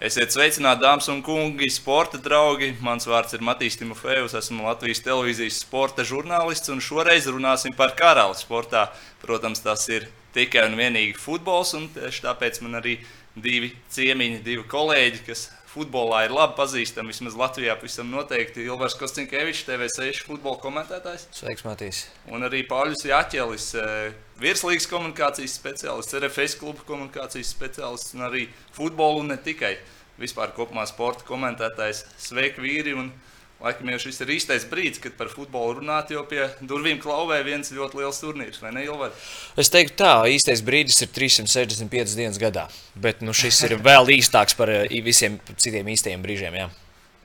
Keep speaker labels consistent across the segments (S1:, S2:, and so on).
S1: Esiet sveicināti, dāmas un kungi, sporta draugi. Mans vārds ir Matīs Timofejs, esmu Latvijas televīzijas sporta žurnālists, un šoreiz runāsim par karalu sportā. Protams, tas ir tikai un vienīgi futbols, un tieši tāpēc man arī divi ciemiņi, divi kolēģi, kas futbolā ir labi pazīstami. Vismaz Latvijā pavisam noteikti Ilvars Kostinkevičs, TV6 futbola komentētājs.
S2: Sveiks, Matīs.
S1: Un arī Pauļus Jāķelis, eh, virslīgas komunikācijas speciālists, RFS kluba komunikācijas speciālists un arī futbolu un ne tikai. Vispār kopumā sporta komentētājs. Sveiki, vīri! Un, Laikam jau šis ir īstais brīdis, kad par futbolu runāt, jo pie durvīm klauvē viens ļoti liels turnīrs, vai ne, Ilvar?
S2: Es teiktu, tā īstais brīdis ir 365 dienas gadā. Bet nu, šis ir vēl īstāks par eh, visiem citiem īstajiem brīžiem. Jā,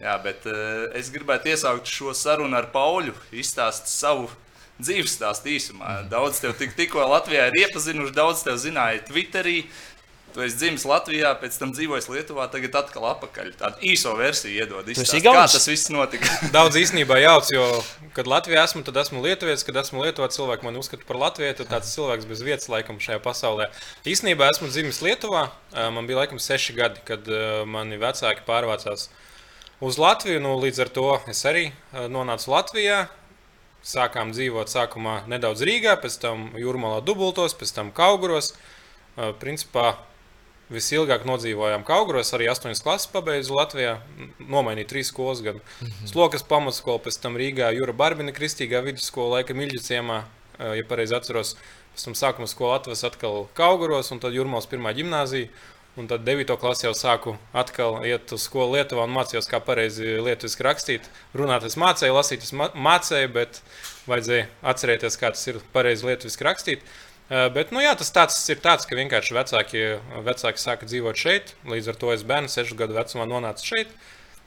S1: jā bet uh, es gribētu iesaukt šo sarunu ar Pauļu, izstāstīt savu dzīves stāstu īsumā. Daudz tev tik, tikko Latvijā ir iepazinuši, daudz tev zināja Twitterī. Tu esi dzimis Latvijā, pēc tam dzīvojis Lietuvā, tagad atkal atpakaļ. Tādu īso versiju iedod. Izstāst, kā tas viss notika?
S3: Daudz īstenībā jauc, jo, kad Latvijā esmu, tad esmu lietuvietis, kad esmu Lietuvā, cilvēki mani uzskata par latviešu, tad tāds cilvēks bez vietas laikam šajā pasaulē. Īstenībā esmu dzimis Lietuvā, man bija laikam seši gadi, kad mani vecāki pārvācās uz Latviju. Nu, līdz ar to es arī nonācu Latvijā. Sākām dzīvot sākumā nedaudz Rīgā, pēc tam Jūrmalā dubultos, pēc tam Kauguros. Principā Visilgāk nodzīvojām Kaugros, arī 8 klases pabeidzu Latvijā, nomainīju 3 skolas gadu. Mm -hmm. Slokas pamatskola, pēc tam Rīgā, Jūra Barbina Kristīgā vidusskola, laika Miļģa ciemā, ja pareizi atceros. Pēc tam sākuma skola atves atkal Kauguros, un tad Jurmals pirmā ģimnāzija. Un tad 9. klasē jau sāku atkal iet uz skolu Lietuvā un mācījos, kā pareizi lietuviski rakstīt. Runāt es mācīju, lasīt es mācīju, bet vajadzēja atcerēties, kā tas ir pareizi lietuviski rakstīt. Uh, Eh, bet nu, jā, tas tāds ir tāds, ka vienkārši vecāki, vecāki sāka dzīvot šeit. Līdz ar to es bērnu, 6 gadu vecumā, nonācu šeit,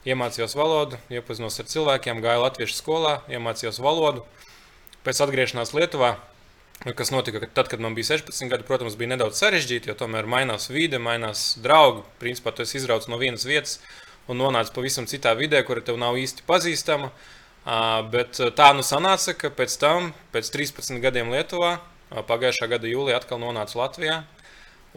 S3: iemācījos valodu, iepazinos ar cilvēkiem, gāju latviešu skolā, iemācījos valodu. Pēc atgriešanās Lietuvā, kas notika tad, kad man bija 16 gadi, protams, bija nedaudz sarežģīti, jo tomēr mainās vide, mainās draugi. Principā tu esi izrauts no vienas vietas un nonācis pavisam citā vidē, kura tev nav īsti pazīstama. Bet tā nu sanāca, ka pēc tam, pēc 13 gadiem Lietuvā, Pagājušā gada jūlijā atkal nonācu Latvijā.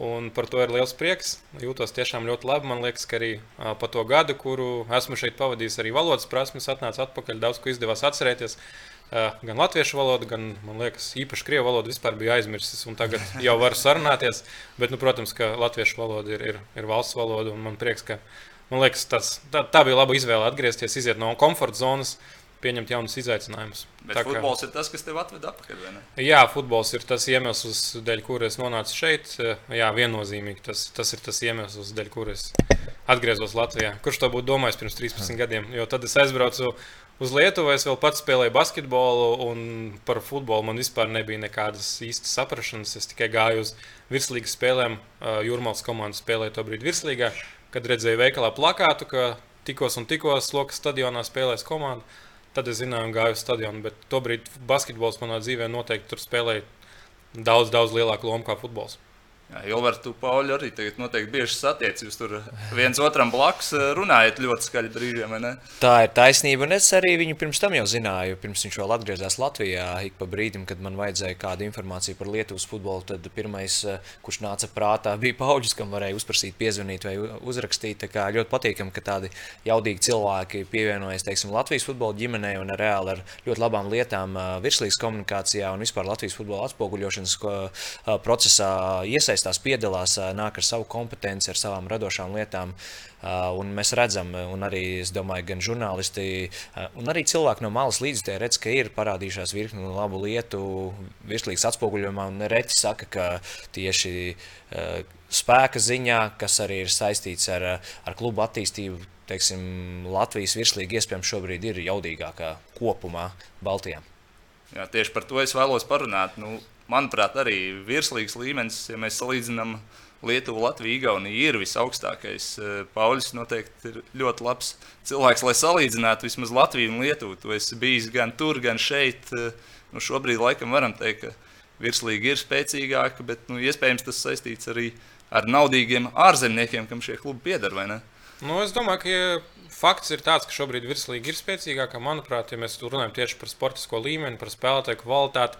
S3: Un par to ir liels prieks. Jūtos tiešām ļoti labi. Man liekas, ka arī pa to gadu, kuru esmu šeit pavadījis, arī valodas prasmes atnāca atpakaļ. Daudz ko izdevās atcerēties. Gan latviešu valodu, gan, man liekas, īpaši krievu valodu vispār bija aizmirsis. Tagad jau varu sarunāties. Bet, nu, protams, ka latviešu valoda ir, ir, ir valsts valoda. Man prieks, ka man liekas, tas, tā, tā bija laba izvēle atgriezties, iziet no komforta zonas. Uh, pieņemt jaunus izaicinājumus.
S1: Bet tā, futbols ka... ir tas, kas tev atved atpakaļ.
S3: Jā, futbols ir tas iemesls, dēļ kuras es nonācu šeit. Jā, viennozīmīgi tas, tas ir tas iemesls, dēļ kuras es atgriezos Latvijā. Kurš to būtu domājis pirms 13 gadiem? Jo tad es aizbraucu uz Lietuvu, es vēl pats spēlēju basketbolu, un par futbolu man vispār nebija nekādas īstas saprašanas. Es tikai gāju uz virslīgas spēlēm. Jūrmālas komanda spēlēja to brīdi virslīgā, kad redzēju veikalā plakātu, ka tikos un tikos Lokas stadionā spēlēs komanda. Tad es zināju, gāju uz stadionu. Bet tobrīd basketbols manā dzīvē noteikti spēlēja daudz, daudz lielāku lomu kā futbols.
S1: Jā, Ilvar, tu Pauļu arī tagad noteikti bieži satiec. Jūs tur viens otram blakus eh, runājat ļoti skaļi brīžiem?
S2: Tā ir taisnība, un es arī viņu pirms tam jau zināju. Pirms viņš vēl atgriezās Latvijā, ik pa brīdim, kad man vajadzēja kādu informāciju par Lietuvas futbolu, tad pirmais, eh, kurš nāca prātā, bija Pauļs, kam varēja uzprasīt, piezvanīt vai uzrakstīt. Tā kā ļoti patīkami, ka tādi jaudīgi cilvēki pievienojas, teiksim, Latvijas futbola ģimenei un reāli ar ļoti labām lietām eh, virslīgas komunikācijā un vispār Latvijas futbola atspoguļošanas procesā iesaistās iesaistās, piedalās, nāk ar savu kompetenci, ar savām radošām lietām. Un mēs redzam, un arī domāju, gan žurnālisti, un arī cilvēki no malas līdzi redz, ka ir parādījušās virkni labu lietu, virslīgas atspoguļojumā. Un reti saka, ka tieši spēka ziņā, kas arī ir saistīts ar, ar klubu attīstību, teiksim, Latvijas virslīga iespējams šobrīd ir jaudīgākā kopumā Baltijā.
S1: Jā, tieši par to es vēlos parunāt. Nu, manuprāt, arī virslīgas līmenis, ja mēs salīdzinām Lietuvu, Latviju, Igauniju, ir visaugstākais. Eh, Pauļs noteikti ir ļoti labs cilvēks, lai salīdzinātu vismaz Latviju un Lietuvu. Tu esi bijis gan tur, gan šeit. Eh, nu, šobrīd laikam varam teikt, ka virslīga ir spēcīgāka, bet nu, iespējams tas saistīts arī ar naudīgiem ārzemniekiem, kam šie klubi pieder.
S3: Nu, es domāju, ka fakts ir tāds, ka šobrīd virslīga ir spēcīgāka. Manuprāt, ja mēs runājam tieši par sportisko līmeni, par spēlētāju kvalitāti,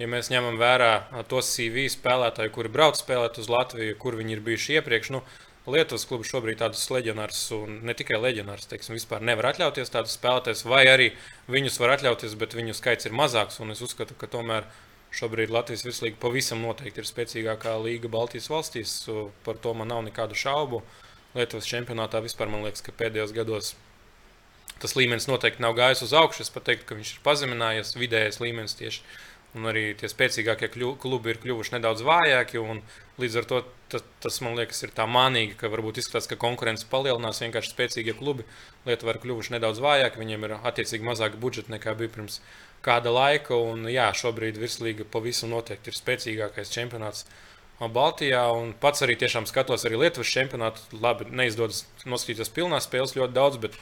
S3: ja mēs ņemam vērā tos CV spēlētāju, kuri brauc spēlēt uz Latviju, kur viņi ir bijuši iepriekš, nu, Lietuvas klubi šobrīd tādus leģionārus, un ne tikai leģionārus, teiksim, vispār nevar atļauties tādus spēlētājus, vai arī viņus var atļauties, bet viņu skaits ir mazāks. Es uzskatu, ka tomēr šobrīd Latvijas virslīga pavisam noteikti ir spēcīgākā līga Baltijas valstīs. Par to man nav nekādu šaubu. Lietuvas čempionātā vispār man liekas, ka pēdējos gados tas līmenis noteikti nav gājis uz augšu. Es pat teiktu, ka viņš ir pazeminājies, vidējais līmenis tieši. Un arī tie spēcīgākie klubi ir kļuvuši nedaudz vājāki. Līdz ar to tas, tas man liekas, ir tā mānīgi, ka varbūt izskatās, ka konkurence palielinās. Vienkārši spēcīgie klubi Lietuvā ir kļuvuši nedaudz vājāki. Viņiem ir attiecīgi mazāk budžeta nekā bija pirms kāda laika. Un, jā, šobrīd virslīga pavisam noteikti ir spēcīgākais čempionāts. Baltijā, pats arī tiešām skatos arī Lietuvas čempionātu. Labi, neizdodas noskatīties pilnā spēles ļoti daudz, bet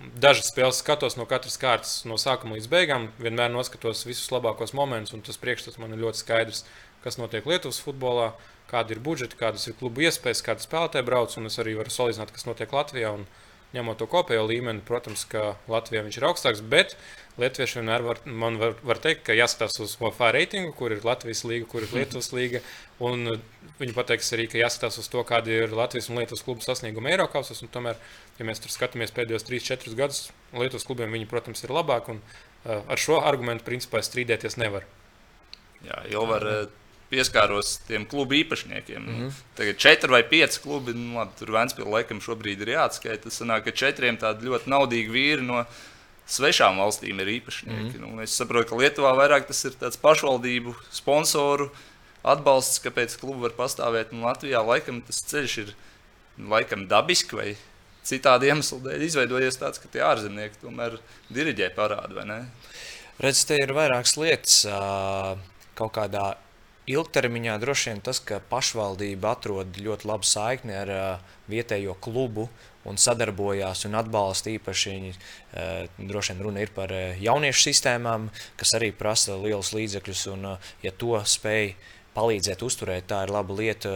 S3: Dažas spēles skatos no katras kārtas, no sākuma līdz beigām. Vienmēr noskatos visus labākos momentus, un tas priekšstats man ir ļoti skaidrs, kas notiek Lietuvas futbolā, kāda ir budžeta, kādas ir klubu iespējas, kāda spēlētāja brauc. Es arī varu salīdzināt, kas notiek Latvijā. Un, ņemot to kopējo līmeni, protams, ka Latvijā viņš ir augstāks, bet Lietuvieši vienmēr var, man var, var teikt, ka jāskatās uz OFA reitingu, kur ir Latvijas līga, kur ir Lietuvas līga. Un viņi pateiks arī, ka jāskatās uz to, kāda ir Latvijas un Lietuvas klubu sasnieguma Eiropasos. Tomēr, ja mēs tur skatāmies pēdējos 3-4 gadus, Lietuvas klubiem viņi, protams, ir labāki. Un uh, ar šo argumentu principā strīdēties nevar.
S1: Jā, jau var. Uh, pieskāros tiem klubu īpašniekiem. Mm -hmm. Tagad četri vai pieci klubi, nu, labi, tur Vēnspīlā laikam šobrīd ir jāatskaita. Tas sanāk, ka četriem tādi ļoti naudīgi vīri no svešām valstīm ir īpašnieki. Mm nu, es saprotu, ka Lietuvā vairāk tas ir pašvaldību sponsoru atbalsts, kāpēc klubi var pastāvēt. Un Latvijā laikam tas ceļš ir laikam dabiski vai citādi iemeslu dēļ izveidojies tāds, ka tie ārzemnieki tomēr diriģē parādu?
S2: Redz, te ir vairākas lietas. Kaut kādā ilgtermiņā droši vien tas, ka pašvaldība atrod ļoti labu saikni ar uh, vietējo klubu un sadarbojās un atbalsta īpaši. Uh, droši vien runa ir par uh, jauniešu sistēmām, kas arī prasa lielus līdzekļus, un uh, ja to spēj palīdzēt uzturēt, tā ir laba lieta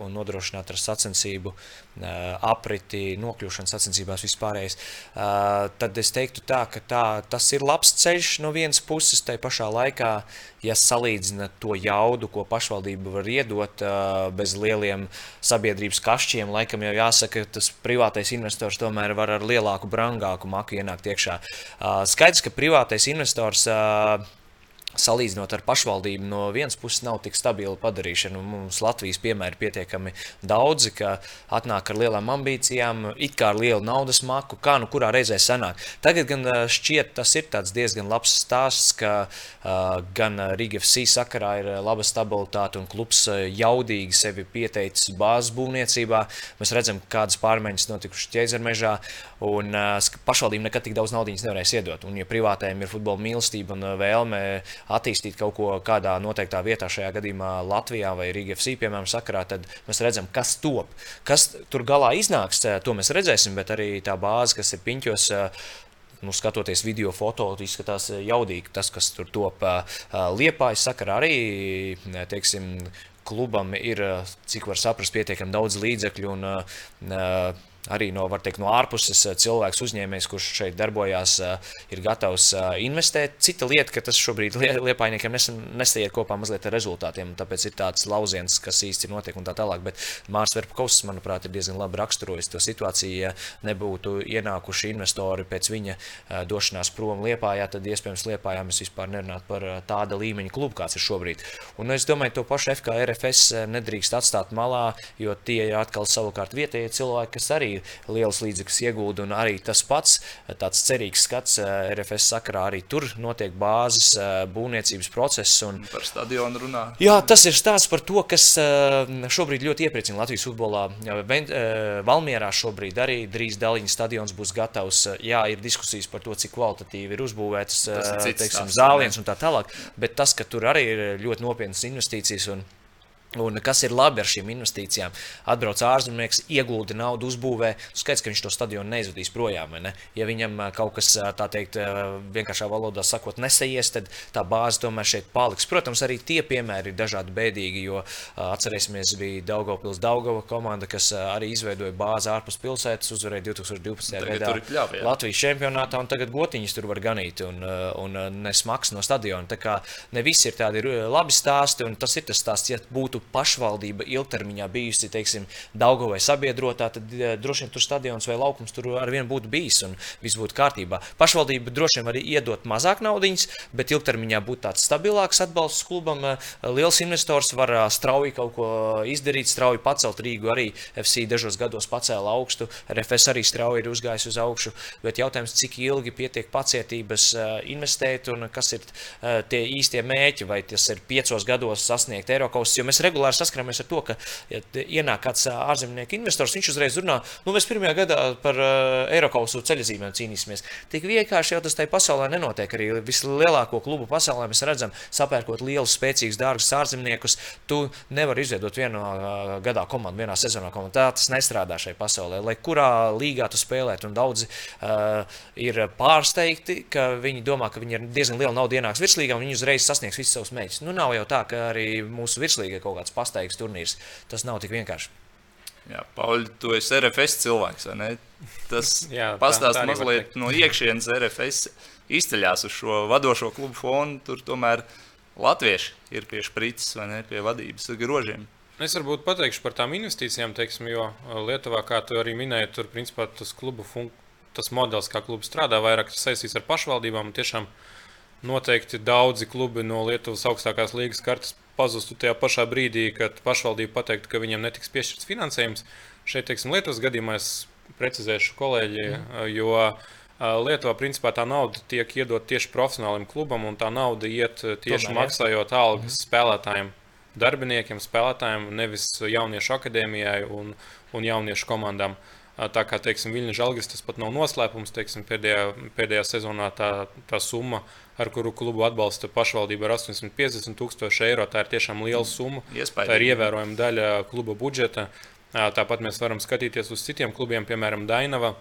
S2: un nodrošināt ar sacensību apriti, nokļūšanu sacensībās vispārējais. Tad es teiktu tā, ka tā, tas ir labs ceļš no vienas puses, tai pašā laikā, ja salīdzina to jaudu, ko pašvaldība var iedot bez lieliem sabiedrības kašķiem, laikam jau jāsaka, ka tas privātais investors tomēr var ar lielāku, brangāku maku ienākt iekšā. Skaidrs, ka privātais investors salīdzinot ar pašvaldību, no vienas puses nav tik stabila padarīšana. Mums Latvijas piemēri ir pietiekami daudzi, ka atnāk ar lielām ambīcijām, it kā ar lielu naudas maku, kā nu kurā reizē sanāk. Tagad gan šķiet, tas ir diezgan labs stāsts, ka uh, gan Riga FC sakarā ir laba stabilitāte un klubs jaudīgi sevi pieteicis bāzes būvniecībā. Mēs redzam, kādas pārmaiņas notikušas ķēzermežā, un uh, pašvaldība nekad tik daudz naudas nevarēs iedot. Un, ja privātajiem ir futbola mīlestība un vēlme attīstīt kaut ko kādā noteiktā vietā, šajā gadījumā Latvijā vai Rīgā FC, piemēram, sakarā, tad mēs redzam, kas top. Kas tur galā iznāks, to mēs redzēsim, bet arī tā bāze, kas ir piņķos, nu, skatoties video, foto, izskatās jaudīgi. Tas, kas tur top liepājas sakarā, arī teiksim, klubam ir, cik var saprast, pietiekami daudz līdzekļu. Un, arī no, teikt, no ārpuses eh, cilvēks, uzņēmējs, kurš šeit darbojās, eh, ir gatavs eh, investēt. Cita lieta, ka tas šobrīd liepainiekiem nesaiet kopā mazliet ar rezultātiem, tāpēc ir tāds lauciens, kas īsti notiek un tā tālāk. Bet Mārcis Verpakovs, manuprāt, ir diezgan labi raksturojis to situāciju. Ja nebūtu ienākuši investori pēc viņa došanās prom Liepājā, tad iespējams Liepājā mēs vispār nerunātu par tāda līmeņa klubu, kāds ir šobrīd. Un es domāju, to pašu FKRFS nedrīkst atstāt malā, jo tie ir atkal savukārt vietējie cilvēki, kas arī arī liels līdzekļus iegūda. Un arī tas pats tāds cerīgs skats eh, RFS sakarā arī tur notiek bāzes eh, būvniecības process. Un,
S1: par stadionu runā.
S2: Jā, tas ir stāsts par to, kas eh, šobrīd ļoti iepriecina Latvijas futbolā. Valmierā šobrīd arī drīz daļiņa stadions būs gatavs. Jā, ir diskusijas par to, cik kvalitatīvi ir uzbūvētas teiksim, zāliens un tā tālāk, bet tas, ka tur arī ir ļoti nopietnas investīcijas un Un kas ir labi ar šīm investīcijām? Atbrauc ārzemnieks, iegulda naudu, uzbūvē. Skaidrs, ka viņš to stadionu neizvedīs projām. Ne? Ja viņam kaut kas tā teikt, vienkāršā valodā sakot, nesaies, tad tā bāze tomēr šeit paliks. Protams, arī tie piemēri ir dažādi bēdīgi, jo atcerēsimies, bija Daugopils Daugava komanda, kas arī izveidoja bāzi ārpus pilsētas, uzvarēja 2012. gadā Latvijas čempionātā, un tagad gotiņas tur var ganīt un, un nesmaks no stadiona. Tā kā ne visi ir tādi labi stāsti, un tas ir tas stāsts, ja būtu būtu pašvaldība ilgtermiņā bijusi, teiksim, Daugo vai sabiedrotā, tad uh, droši vien tur stadions vai laukums tur ar vienu būtu bijis un viss būtu kārtībā. Pašvaldība droši vien arī iedot mazāk naudiņas, bet ilgtermiņā būtu tāds stabilāks atbalsts klubam. Uh, liels investors var uh, strauji kaut ko izdarīt, strauji pacelt Rīgu. Arī FC dažos gados pacēla augstu, RFS arī strauji ir uzgājis uz augšu. Bet jautājums, cik ilgi pietiek pacietības investēt un kas ir tie īstie mērķi, vai tas ir piecos gados sasniegt Eiropas. Jo mēs regulāri saskaramies ar to, ka ja ienāk kāds ārzemnieku investors, viņš uzreiz runā, nu mēs pirmajā gadā par Eiropas ceļzīmēm cīnīsimies. Tik vienkārši jau tas tajā pasaulē nenotiek. Arī vislielāko klubu pasaulē mēs redzam, sapērkot lielus, spēcīgus, dārgus ārzemniekus, tu nevari izveidot vienā gadā komandu, vienā sezonā komandu. Tā tas nestrādā šajā pasaulē. Lai kurā līgā tu spēlētu, un daudzi uh, ir pārsteigti, ka viņi domā, ka viņi ir diezgan liela nauda ienāks virslīgā, un viņi uzreiz sasniegs visus savus mērķus. Nu, nav jau tā, ka arī mūsu virslīga ir kaut kāds pastaigas turnīrs. Tas nav tik vienkārši.
S1: Jā, Pauļ, tu esi RFS cilvēks, vai ne? Tas pastāsta mazliet no iekšienes RFS izceļās uz šo vadošo klubu fonu. Tur tomēr latvieši ir pie sprites vai ne, pie vadības grožiem.
S3: Es varbūt pateikšu par tām investīcijām, teiksim, jo Lietuvā, kā tu arī minēji, tur principā tas klubu fun... tas modelis, kā klubs strādā, vairāk saistīts ar pašvaldībām. Tiešām noteikti daudzi klubi no Lietuvas augstākās līgas kartes pazustu tajā pašā brīdī, kad pašvaldība pateiktu, ka viņiem netiks piešķirts finansējums. Šeit, teiksim, Lietuvas gadījumā es precizēšu kolēģi, mm. jo Lietuvā principā tā nauda tiek iedot tieši profesionālim klubam, un tā nauda iet tieši Tomēr, maksājot algas mm. spēlētājiem, darbiniekiem, spēlētājiem, nevis jauniešu akadēmijai un, un jauniešu komandām. Tā kā teiksim, Viļņa Žalgis tas pat nav noslēpums. Teiksim, pēdējā, pēdējā sezonā tā, tā summa, ar kuru klubu atbalsta pašvaldība, ir 850 tūkstoši eiro. Tā ir tiešām liela summa.
S1: Iespējams.
S3: Tā ir ievērojama daļa kluba budžeta. Tāpat mēs varam skatīties uz citiem klubiem, piemēram, Dainava.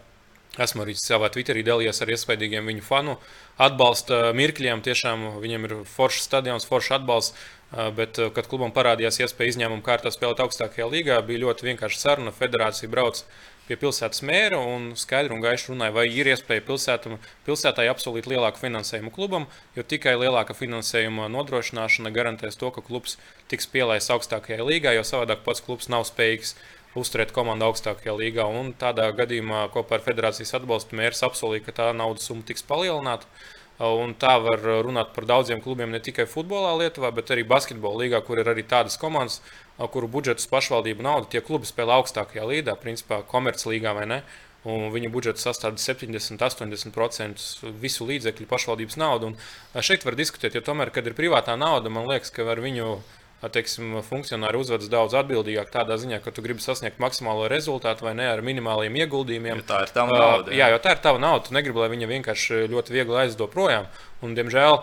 S3: Esmu arī savā Twitterī dalījies ar iespaidīgiem viņu fanu atbalsta mirkļiem. Tiešām viņiem ir foršs stadions, foršs atbalsts. Bet, kad klubam parādījās iespēja izņēmuma kārtā spēlēt augstākajā līgā, bija ļoti vienkārši saruna. Federācija brauc pie pilsētas mēra un skaidri un gaiši runāja, vai ir iespēja pilsētam, pilsētai apsolīt lielāku finansējumu klubam, jo tikai lielāka finansējuma nodrošināšana garantēs to, ka klubs tiks pielaists augstākajā līgā, jo savādāk pats klubs nav spējīgs uzturēt komandu augstākajā līgā. Un tādā gadījumā kopā ar federācijas atbalstu mērs apsolīja, ka tā naudas summa tiks palielināta. Un tā var runāt par daudziem klubiem, ne tikai futbolā, Lietuvā, bet arī basketbolā līgā, kur ir arī tādas komandas, kuru budžetus pašvaldību nauda, tie klubi spēlē augstākajā līgā, principā komerclīgā vai ne. Un viņa budžets sastāv 70, 80% visu līdzekļu pašvaldības naudu. Un šeit var diskutēt, jo tomēr, kad ir privātā nauda, man liekas, ka var viņu teiksim, funkcionāri uzvedas daudz atbildīgāk tādā ziņā, ka tu gribi sasniegt maksimālo rezultātu vai ne ar minimāliem ieguldījumiem.
S1: Jo tā ir tava nauda.
S3: Jā, jā jo tā ir tava nauda. Tu negribi, lai viņa vienkārši ļoti viegli aizdod projām. Un, diemžēl,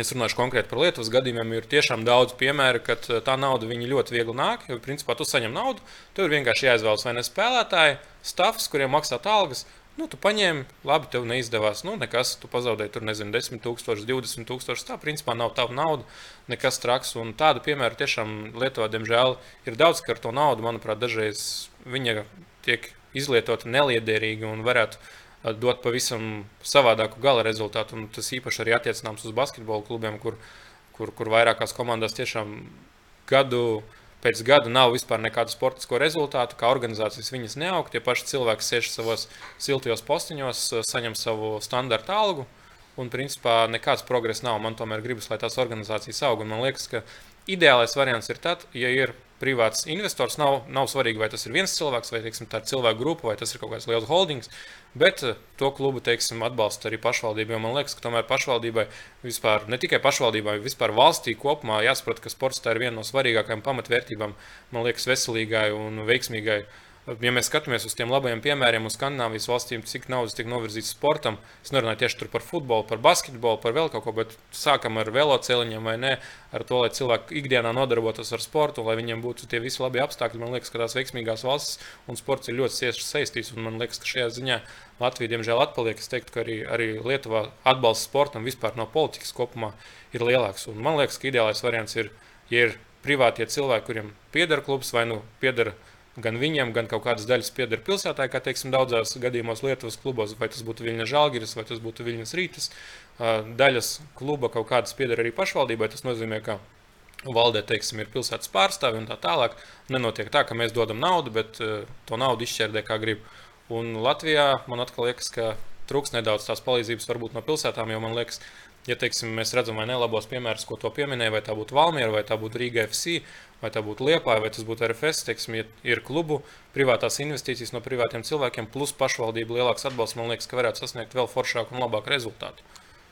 S3: Es runāšu konkrēti par Lietuvas gadījumiem. Ir tiešām daudz piemēru, kad tā nauda ļoti viegli nāk. Jo, principā, tu saņem naudu, tev ir vienkārši jāizvēlas vai ne spēlētāji, stāvs, kuriem maksāt algas, Nu, tu paņēmi, labi, tev neizdevās. Nu, nekas, tu pazaudēji tur, nezinu, 10, 000, 20 tūkstoši. Tā, principā, nav tava nauda, nekas traks. Un tādu piemēru tiešām Lietuvā, diemžēl, ir daudz, ka ar to naudu, manuprāt, dažreiz viņa tiek izlietota neliederīgi un varētu dot pavisam savādāku gala rezultātu. Un tas īpaši arī attiecināms uz basketbola klubiem, kur, kur, kur vairākās komandās tiešām gadu pēc gada nav vispār nekādu sportisko rezultātu, kā organizācijas viņas neaug. Tie paši cilvēki sēž savos siltajos postiņos, saņem savu standarta algu, un principā nekāds progress nav. Man tomēr gribas, lai tās organizācijas aug. Un man liekas, ka ideālais variants ir tad, ja ir privāts investors. Nav, nav svarīgi, vai tas ir viens cilvēks, vai teiksim, tā ir cilvēku grupa, vai tas ir kaut kāds liels holdings. Bet eh, to klubu teiksim, atbalsta arī pašvaldība. Man liekas, ka tomēr pašvaldībai vispār, ne tikai pašvaldībai, bet vispār valstī kopumā jāsaprot, ka sports ir viena no svarīgākajām pamatvērtībām, man liekas, veselīgai un veiksmīgai Ja mēs skatāmies uz tiem labajiem piemēriem, uz Skandinavijas valstīm, cik naudas tiek novirzīts sportam, es nerunāju tieši par futbolu, par basketbolu, par vēl kaut ko, bet sākam ar veloceliņiem vai ne, ar to, lai cilvēki ikdienā nodarbotos ar sportu, lai viņiem būtu tie visi labi apstākļi. Man liekas, ka tās veiksmīgās valstis un sports ir ļoti cieši saistīts, un man liekas, ka šajā ziņā Latvija, diemžēl, atpaliek. Es teiktu, ka arī, arī Lietuvā atbalsts sportam vispār no politikas kopumā ir lielāks. Un man liekas, ka ideālais variants ir, ja ir privātie cilvēki, kuriem pieder klubs vai nu pieder gan viņam, gan kaut kādas daļas pieder pilsētā, kā teiksim, daudzās gadījumos Lietuvas klubos, vai tas būtu Viņas Žalgiris, vai tas būtu Viņas Rītas. Daļas kluba kaut kādas pieder arī pašvaldībai. Tas nozīmē, ka valdē, teiksim, ir pilsētas pārstāvi un tā tālāk. Nenotiek tā, ka mēs dodam naudu, bet to naudu izšķērdē kā grib. Un Latvijā man atkal liekas, ka trūks nedaudz tās palīdzības varbūt no pilsētām, jo man liekas, ja teiksim, mēs redzam vai nelabos piemērus, ko to pieminēja, vai tā būtu Valmiera, vai tā būtu Rīga FC, vai tā būtu Liepāja, vai tas būtu RFS, teiksim, ja ir klubu privātās investīcijas no privātiem cilvēkiem, plus pašvaldību lielāks atbalsts, man liekas, ka varētu sasniegt vēl foršāku un labāku rezultātu.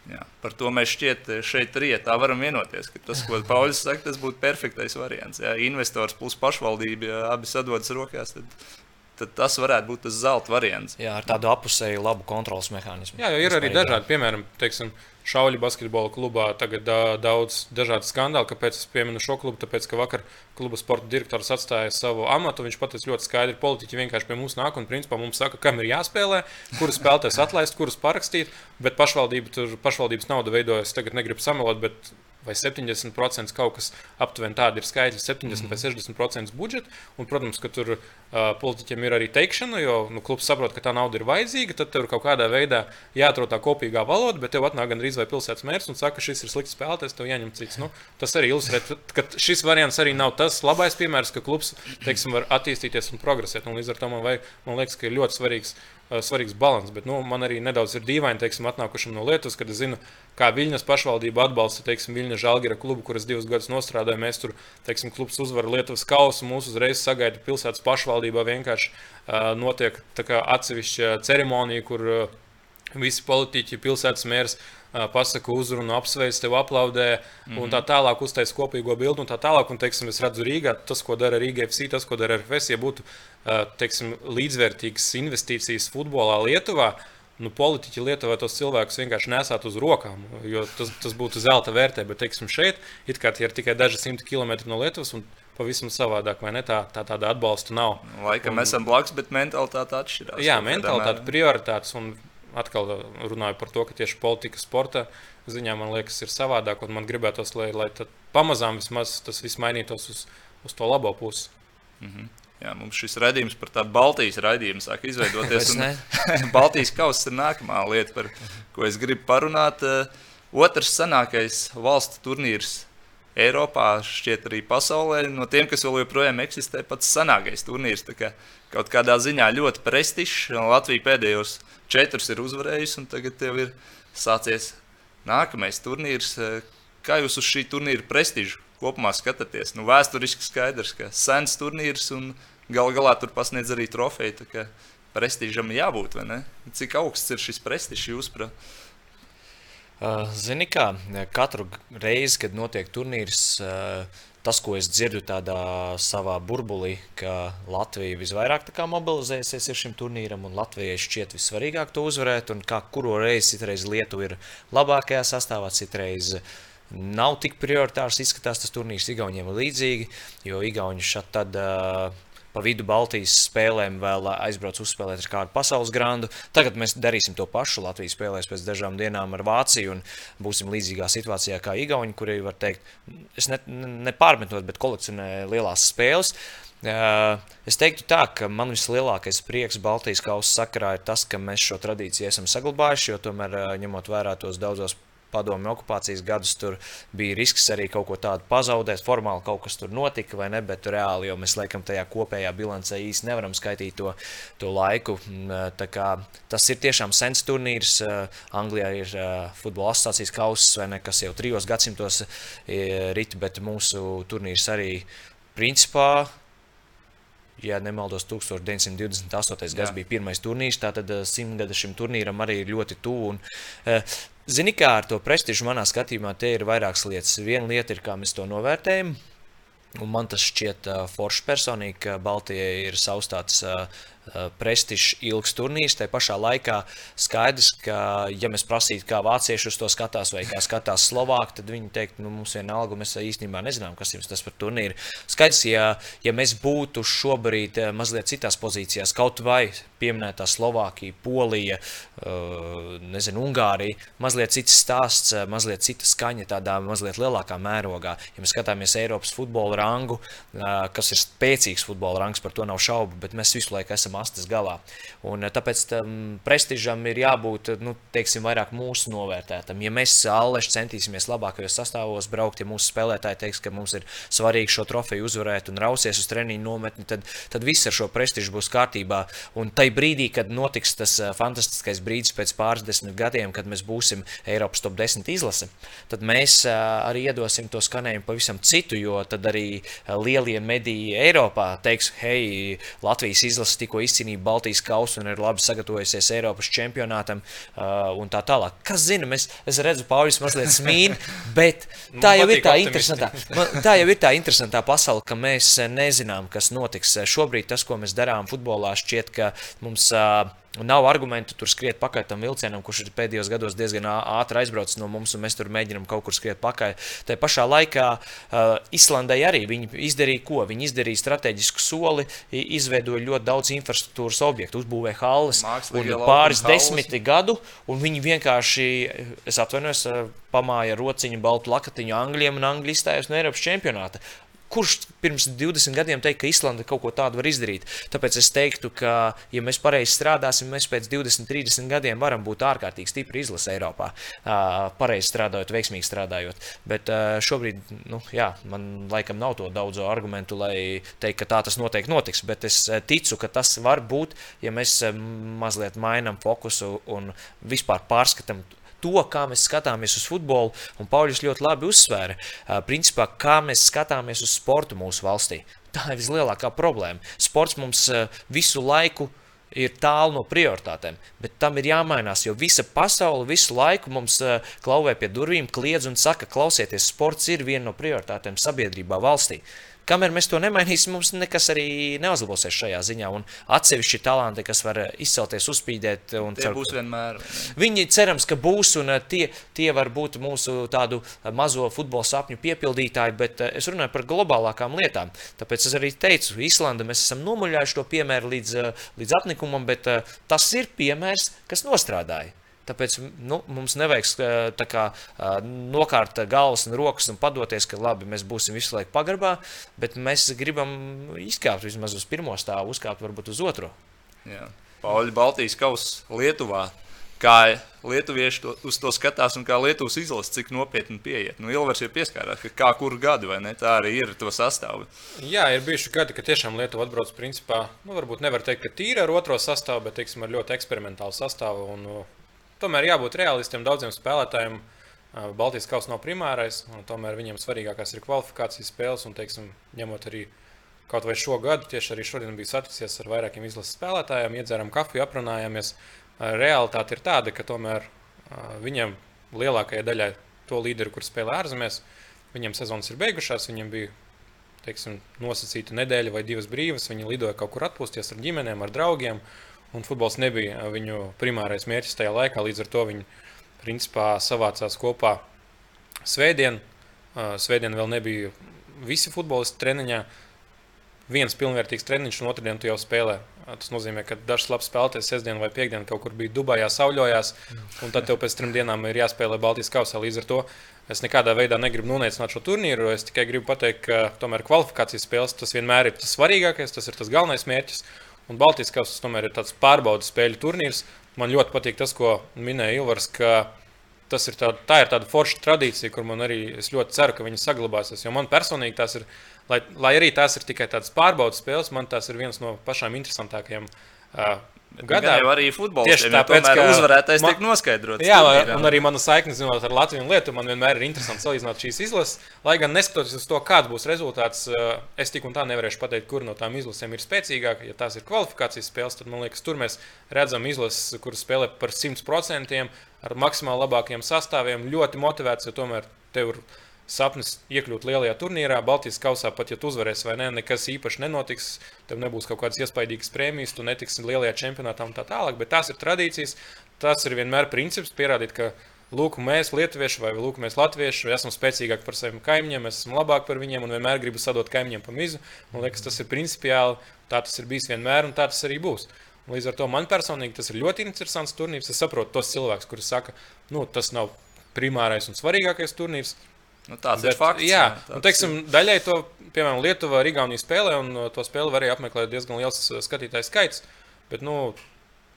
S1: Jā, par to mēs šķiet šeit rietā varam vienoties, ka tas, ko Pauļs saka, tas būtu perfektais variants. Ja investors plus pašvaldība, ja abi sadodas rokās, tad, tad tas varētu būt tas zelta variants.
S2: Jā, ar tādu apusēju labu kontrols mehānismu.
S3: Jā, ir arī dažādi, piemēram, teiksim, Šauļu basketbola klubā tagad da, daudz dažādu skandālu. Kāpēc es pieminu šo klubu? Tāpēc, ka vakar kluba sporta direktors atstāja savu amatu. Viņš pateica ļoti skaidri, ka politiķi vienkārši pie mums nāk un principā mums saka, kam ir jāspēlē, kuras spēlētājs atlaist, kuras parakstīt. Bet pašvaldība tur pašvaldības nauda veidojas. Tagad negribu samelot, bet vai 70% kaut kas aptuveni tādi ir skaitļi, 70 mm. vai 60% budžeta. Un, protams, ka tur uh, politiķiem ir arī teikšana, jo nu, klubs saprot, ka tā nauda ir vajadzīga. Tad tev ir kaut kādā veidā jāatrod tā kopīgā valoda, bet tev atnāk gandrīz vai pilsētas mērs un saka, ka šis ir slikts spēlētājs, tev jāņem cits. Nu, tas arī ilustrē, ka šis variants arī nav tas labais piemērs, ka klubs teiksim, var attīstīties un progresēt. Un līdz ar to man, vajag, man liekas, ka ir ļoti svarīgs svarīgs balans. Bet nu, man arī nedaudz ir dīvaini, teiksim, atnākušam no Lietuvas, kad es zinu, kā Viļņas pašvaldība atbalsta, teiksim, Viļņas Žalgira klubu, kuras divus gadus nostrādāja. Mēs tur, teiksim, klubs uzvar Lietuvas kausu, mūs uzreiz sagaida pilsētas pašvaldībā. Vienkārši uh, notiek atsevišķa ceremonija, kur uh, visi politiķi, pilsētas mērs pasaka uzrunu, apsveic, tev aplaudē, mm -hmm. un tā mhm. tālāk uztaisīt kopīgo bildi, tā tālāk. Un, teiksim, es redzu Rīgā, tas, ko dara Rīga FC, tas, ko dara RFS, ja būtu teiksim, līdzvērtīgas investīcijas futbolā Lietuvā. Nu, politiķi Lietuvā tos cilvēkus vienkārši nesātu uz rokām, jo tas, tas būtu zelta vērtē. Bet, teiksim, šeit it kā tie ir tikai daži simti kilometri no Lietuvas, un pavisam savādāk, vai ne? Tā, tā tāda atbalsta nav.
S1: Laikam un, esam blakus, bet mentalitāte atšķirās.
S3: Jā, mentalitāte, prioritātes. Un atkal runāju par to, ka tieši politika, sporta ziņā man liekas, ir savādāk. Man gribētos, lai, lai pamazām vismaz tas viss mainītos uz, uz to labo pusi.
S1: Mm -hmm. Jā, mums šis redzējums par tādu Baltijas raidījumu sāk izveidoties. Baltijas kausa ir nākamā lieta, par ko es gribu parunāt. Eh, otrs senākais valstu turnīrs Eiropā, šķiet arī pasaulē, no tiem, kas vēl joprojām eksistē, pats senākais turnīrs. Kā kaut kādā ziņā ļoti prestižs. Latvija pēdējos četrus ir uzvarējusi, un tagad tev ir sācies nākamais turnīrs. Kā jūs uz šī turnīra prestižu kopumā skatāties? Nu, vēsturiski skaidrs, ka sens turnīrs un gal galā tur pasniedz arī trofeju. Prestižam jābūt, vai ne? Cik augsts ir šis prestižs jūsuprāt?
S2: Zini, kā katru reizi, kad notiek turnīrs, uh, tas, ko es dzirdu tādā savā burbulī, ka Latvija visvairāk mobilizēsies šim turnīram, un Latvijai šķiet vissvarīgāk to uzvarēt, un kā kuru reizi citreiz Lietuva ir labākajā sastāvā, citreiz nav tik prioritārs izskatās tas turnīrs Igauniem līdzīgi, jo Igauni šad tad uh, pa vidu Baltijas spēlēm vēl aizbrauc uzspēlēt ar kādu pasaules grandu. Tagad mēs darīsim to pašu. Latvijas spēlēs pēc dažām dienām ar Vāciju un būsim līdzīgā situācijā kā Igauni, kuri var teikt, es ne, nepārmetot, bet kolekcionē lielās spēles. Es teiktu, tā, ka man vislielākais prieks Baltijas kausa sakarā ir tas, ka mēs šo tradīciju esam saglabājuši, jo tomēr ņemot vērā tos daudzos padomju okupācijas gadus tur bija risks arī kaut ko tādu pazaudēt. Formāli kaut kas tur notika, vai ne? Bet reāli jau mēs laikam tajā kopējā bilancē īsti nevaram skaitīt to, to laiku. Tas ir tiešām sens turnīrs. Anglijā ir futbola asociācijas kausa, vai ne, kas jau trijos gadsimtos rit, bet mūsu turnīrs arī principā ja nemaldos, 1928. gads bija pirmais turnīrs, tātad simtgada šim turnīram arī ir ļoti tuvu. Zini, kā ar to prestižu manā skatījumā, te ir vairākas lietas. Viena lieta ir, kā mēs to novērtējam. Un man tas šķiet uh, forši personīgi, ka Baltijai ir savs tāds uh, prestižs, ilgs turnīrs. Tā pašā laikā skaidrs, ka, ja mēs prasītu, kā vācieši uz to skatās, vai kā skatās Slovāki, tad viņi teikt, nu, mums vienalga, mēs īstenībā nezinām, kas jums tas par turnīru. Skaidrs, ja, ja mēs būtu šobrīd mazliet citās pozīcijās, kaut vai pieminētā Slovākija, Polija, nezinu, Ungārija, mazliet cits stāsts, mazliet cita skaņa, tādā mazliet lielākā mērogā. Ja mēs skatāmies Eiropas futbola rangu, kas ir spēcīgs futbola rangs, par to nav šaubu, bet mēs visu laiku esam esam astes galā. Un, tāpēc tam prestižam ir jābūt nu, teiksim, vairāk mūsu novērtētam. Ja mēs Aleši centīsimies labākajos sastāvos braukt, ja mūsu spēlētāji teiks, ka mums ir svarīgi šo trofeju uzvarēt un rausies uz treniņu nometni, tad, tad viss ar šo prestižu būs kārtībā. Un tajā brīdī, kad notiks tas fantastiskais brīdis pēc pāris desmit gadiem, kad mēs būsim Eiropas top 10 izlase, tad mēs arī iedosim to skanējumu pavisam citu, jo tad arī lielie mediji Eiropā teiks, hei, Latvijas izlase tikko izcīnīja Baltijas kausu un ir labi sagatavojusies Eiropas čempionātam un tā tālāk. Kas zina, mēs, es redzu, Pauļus mazliet smīn, bet tā jau ir tā interesantā, tā jau ir tā interesantā pasaule, ka mēs nezinām, kas notiks. Šobrīd tas, ko mēs darām futbolā, šķiet, ka mums uh, Nav argumentu tur skriet pakaļ tam vilcienam, kurš ir pēdējos gados diezgan ātri aizbraucis no mums, un mēs tur mēģinām kaut kur skriet pakaļ. Tā pašā laikā uh, Islandai arī viņi izdarīja ko? Viņi izdarīja strateģisku soli, izveidoja ļoti daudz infrastruktūras objektu, uzbūvēja halles un pāris desmiti gadu, un viņi vienkārši, es atvainojos, pamāja rociņu, baltu lakatiņu Angļiem un Angļu izstājās no Eiropas čempionāta. Kurš pirms 20 gadiem teica, ka Islanda kaut ko tādu var izdarīt? Tāpēc es teiktu, ka, ja mēs pareizi strādāsim, mēs pēc 20, 30 gadiem varam būt ārkārtīgi stipri izlase Eiropā. Pareizi strādājot, veiksmīgi strādājot. Bet šobrīd, nu, jā, man laikam nav to daudzo argumentu, lai teiktu, ka tā tas noteikti notiks. Bet es ticu, ka tas var būt, ja mēs mazliet mainām fokusu un vispār pārskatām to, kā mēs skatāmies uz futbolu, un Pauļus ļoti labi uzsvēra, principā, kā mēs skatāmies uz sportu mūsu valstī. Tā ir vislielākā problēma. Sports mums visu laiku ir tālu no prioritātēm, bet tam ir jāmainās, jo visa pasaule visu laiku mums klauvē pie durvīm, kliedz un saka, klausieties, sports ir viena no prioritātēm sabiedrībā, valstī. Uh, Kamēr mēs to nemainīsim, mums nekas arī neuzlabosies šajā ziņā. Un atsevišķi talanti, kas var izcelties, uzspīdēt, un
S1: tie cer, būs vienmēr.
S2: Viņi cerams, ka būs, un eh, tie, tie var būt mūsu tādu mazo futbola sapņu piepildītāji, bet eh, es runāju par globālākām lietām. Tāpēc es arī teicu, Īslanda mēs esam nomuļājuši to piemēru līdz, eh, līdz apnikumam, bet tas ir piemērs, kas nostrādāja. Tāpēc nu, mums nevajag kā, nokārt galvas un rokas un padoties, ka labi, mēs būsim visu laiku pagarbā, bet mēs gribam izkāpt vismaz uz pirmo stāvu, uzkāpt varbūt uz otro.
S1: Pauļi Baltijas kausa Lietuvā. Kā lietuvieši to, uz to skatās un kā Lietuvas izlase, cik nopietni pieiet. Nu, Ilvars ir pieskārās, ka kā kuru gadu, vai ne? Tā arī ir to sastāvu.
S3: Jā, ir bijuši gadi, ka tiešām Lietuva atbrauc principā, nu, varbūt nevar teikt, ka tīri ar otro sastāvu, bet, teiksim, ar ļoti eksperimentālu sastāvu. Un, Tomēr jābūt realistiem daudziem spēlētājiem. Baltijas kausa nav primārais, un tomēr viņiem svarīgākās ir kvalifikācijas spēles. Un, teiksim, ņemot arī kaut vai šo gadu, tieši arī šodien bija satiksies ar vairākiem izlases spēlētājiem, iedzērām kafiju, aprunājāmies. Realitāte ir tāda, ka tomēr viņiem lielākajai daļai to līderu, kur spēlē ārzemēs, viņiem sezonas ir beigušās, viņiem bija teiksim, nosacīta nedēļa vai divas brīvas, viņi lidoja kaut kur atpūsties ar ģimenēm, ar draugiem. Uh, un futbols nebija viņu primārais mērķis tajā laikā. Līdz ar to viņi principā savācās kopā svētdien. Svētdien vēl nebija visi futbolisti treniņā. Viens pilnvērtīgs treniņš, un otrdien tu jau spēlē. Tas nozīmē, ka dažs labs spēlētājs sestdien vai piekdien kaut kur bija Dubajā, sauļojās, un tad tev pēc trim dienām ir jāspēlē Baltijas kausā. Līdz ar to es nekādā veidā negribu noneicināt šo turnīru. Es tikai gribu pateikt, ka tomēr kvalifikācijas spēles tas vienmēr ir tas svarīgākais, tas ir tas galvenais mērķis. Un Baltijas kausa tomēr ir tāds pārbaudas spēļu turnīrs. Man ļoti patīk tas, ko minēja Ilvars, ka tas ir tā, tā ir tāda forša tradīcija, kur man arī es ļoti ceru, ka viņi saglabāsies. Jo man personīgi tās ir, lai, lai arī tās ir tikai tādas pārbaudas spēles, man tās ir viens no pašām interesantākajiem uh,
S1: gadā jau arī futbolā. Tieši tāpēc, ka uzvarētājs man, tiek noskaidrots.
S3: Jā, turnīrā. un arī mana saikne zinot ar Latviju un Lietuvu, man vienmēr ir interesanti salīdzināt šīs izlases. Lai gan neskatoties uz to, kāds būs rezultāts, eh, es tik un tā nevarēšu pateikt, kur no tām izlasēm ir spēcīgāka. Ja tās ir kvalifikācijas spēles, tad man liekas, tur mēs redzam izlases, kuras spēlē par 100% ar maksimāli labākiem sastāviem, ļoti motivēts, jo tomēr tev ir sapnis iekļūt lielajā turnīrā, Baltijas kausā, pat ja tu uzvarēsi vai ne, nekas īpaši nenotiks. Tev nebūs kaut kādas iespaidīgas prēmijas, tu netiksi lielajā čempionātā un tā tālāk. Bet tās ir tradīcijas, tas ir vienmēr princips pierādīt, ka lūk, mēs, lietuvieši vai lūk, mēs, latvieši, esam spēcīgāki par saviem kaimiņiem, mēs esam labāki par viņiem un vienmēr gribu sadot kaimiņiem pa mizu. Man liekas, tas ir principiāli, tā tas ir bijis vienmēr un tā tas arī būs. Līdz ar to man personīgi tas ir ļoti interesants turnīrs. Es saprotu tos cilvēkus, kuri saka, nu, tas nav primārais un svarīgākais turnīrs.
S1: Nu, tāds Bet, ir fakts.
S3: Jā, jā tāds un, teiksim, daļai to, piemēram, Lietuva, Igaunija spēlē, un uh, to spēli varēja apmeklēt diezgan liels uh, skatītājs skaits. Bet, nu,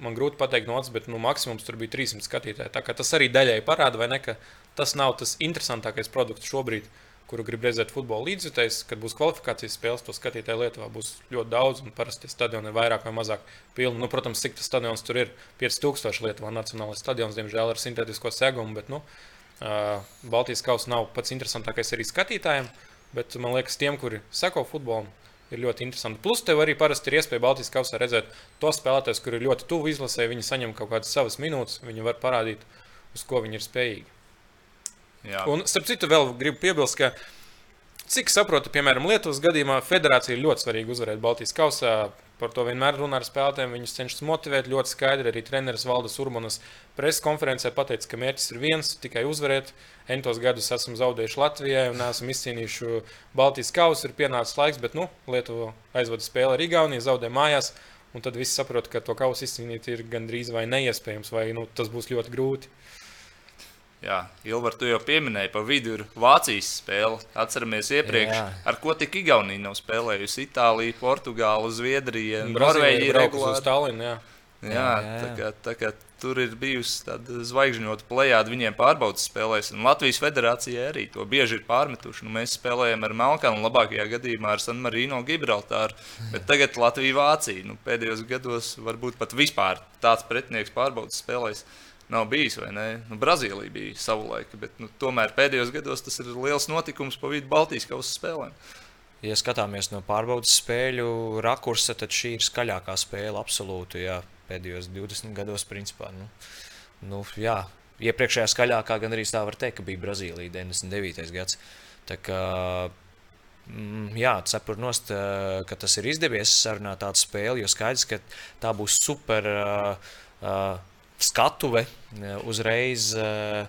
S3: man grūti pateikt, no otras, bet nu, maksimums tur bija 300 skatītāji. Tā kā tas arī daļai parāda, vai ne, ka tas nav tas interesantākais produkts šobrīd, kuru grib redzēt futbola līdzjutējs. Kad būs kvalifikācijas spēles, to skatītāju Lietuvā būs ļoti daudz, un parasti stadioni ir vairāk vai mazāk pilni. Nu, protams, cik tas stadions tur ir 5000 Lietuvā, Nacionālais stadions, diemžēl ar sintētisko segumu. Bet, nu, Baltijas kausa nav pats interesantākais arī skatītājiem, bet man liekas, tiem, kuri seko futbolam, ir ļoti interesanti. Plus, tev arī parasti ir iespēja Baltijas kausā redzēt tos spēlētājus, kuri ir ļoti tuvu izlasē. Viņi saņem kaut kādas savas minūtes, viņi var parādīt, uz ko viņi ir spējīgi. Jā. Un, starp citu, vēl gribu piebilst, ka, cik saprotu, piemēram, Lietuvas gadījumā federācija ļoti svarīga uzvarēt Baltijas kausā. Par to vienmēr runā ar spēlētājiem. Viņus cenšas motivēt ļoti skaidri. Arī treneris Valdes Urmanas preses konferencē pateica, ka mērķis ir viens - tikai uzvarēt. Entos gadus esam zaudējuši Latvijai un esam izcīnījuši Baltijas kausu. Ir pienācis laiks, bet nu, Lietuva aizvada spēli ar Igauniju, zaudē mājās. Un tad viss saprot, ka to kausu izcīnīt ir gandrīz vai neiespējams, vai nu, tas būs ļoti grūti.
S1: Jā, Ilvar, tu jau pieminēji, pa vidu ir Vācijas spēle. Atceramies iepriekš, jā. ar ko tik Igaunija nav spēlējusi. Itālija, Portugāla, Zviedrija, Norvēģija
S3: regulāri. Uz Tallinu, jā.
S1: Jā, jā, jā. Tā, kā, tā kā tur ir bijusi tāda zvaigžņota plējāda viņiem pārbaudas spēlēs. Un Latvijas federācijai arī to bieži ir pārmetuši. Nu, mēs spēlējam ar Melkanu, labākajā gadījumā ar San Marino, Gibraltāru. Bet tagad Latvija, Vācija. Nu, pēdējos gados varbūt pat vispār tāds pretinieks pārbaudas spēlēs nav bijis. Nu, Brazīlija bija savulaik, bet nu, tomēr pēdējos gados tas ir liels notikums pa vidu Baltijas kausa spēlēm.
S2: Ja skatāmies no pārbaudas spēļu rakursa, tad šī ir skaļākā spēle absolūti jā, pēdējos 20 gados. Principā, nu, nu, jā, iepriekšējā skaļākā gan arī tā var teikt, ka bija Brazīlija 99. gads. Tā kā, mm, jā, cepur nost, ka tas ir izdevies sarunāt tādu spēli, jo skaidrs, ka tā būs super. Uh, uh, skatuve eh, uzreiz eh,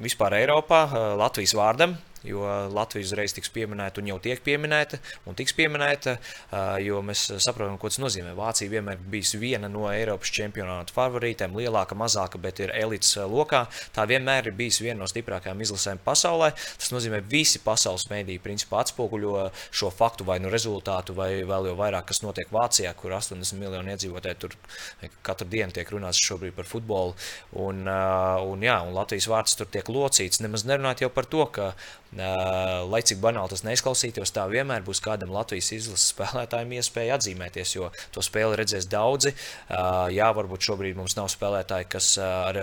S2: vispār Eiropā, eh, Latvijas vārdam. Jo Latvija uzreiz tiks pieminēta un jau tiek pieminēta, un tiks pieminēta, jo mēs saprotam, ko tas nozīmē. Vācija vienmēr bijusi viena no Eiropas čempionāta favorītēm, lielāka, mazāka, bet ir elites lokā. Tā vienmēr ir bijusi viena no stiprākajām izlasēm pasaulē. Tas nozīmē, ka visi pasaules mēdīji principā atspoguļo šo faktu vai nu rezultātu, vai vēl jau vairāk, kas notiek Vācijā, kur 80 miljoni iedzīvotāji tur katru dienu tiek runāts šobrīd par futbolu. Un, un, jā, un Latvijas vārds tur tiek locīts. Nemaz nerunāt jau par to, ka Lai cik banāli tas neizklausītos, tā vienmēr būs kādam Latvijas izlases spēlētājam iespēja atzīmēties, jo to spēli redzēs daudzi. Jā, varbūt šobrīd mums nav spēlētāji, kas ar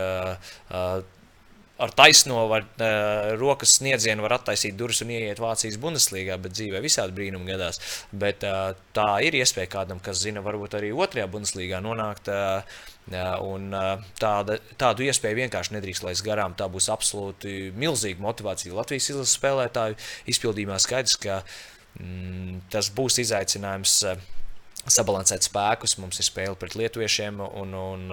S2: ar taisno var, uh, rokas sniedzienu var attaisīt durvis un ieiet Vācijas Bundeslīgā, bet dzīvē visādi brīnumi gadās. Bet uh, tā ir iespēja kādam, kas zina, varbūt arī otrajā Bundeslīgā nonākt. Uh, Un tāda, tādu iespēju vienkārši nedrīkst laist garām. Tā būs absolūti milzīga motivācija Latvijas izlases spēlētāju izpildījumā. Skaidrs, ka mm, tas būs izaicinājums sabalansēt spēkus. Mums ir spēle pret lietuviešiem, un, un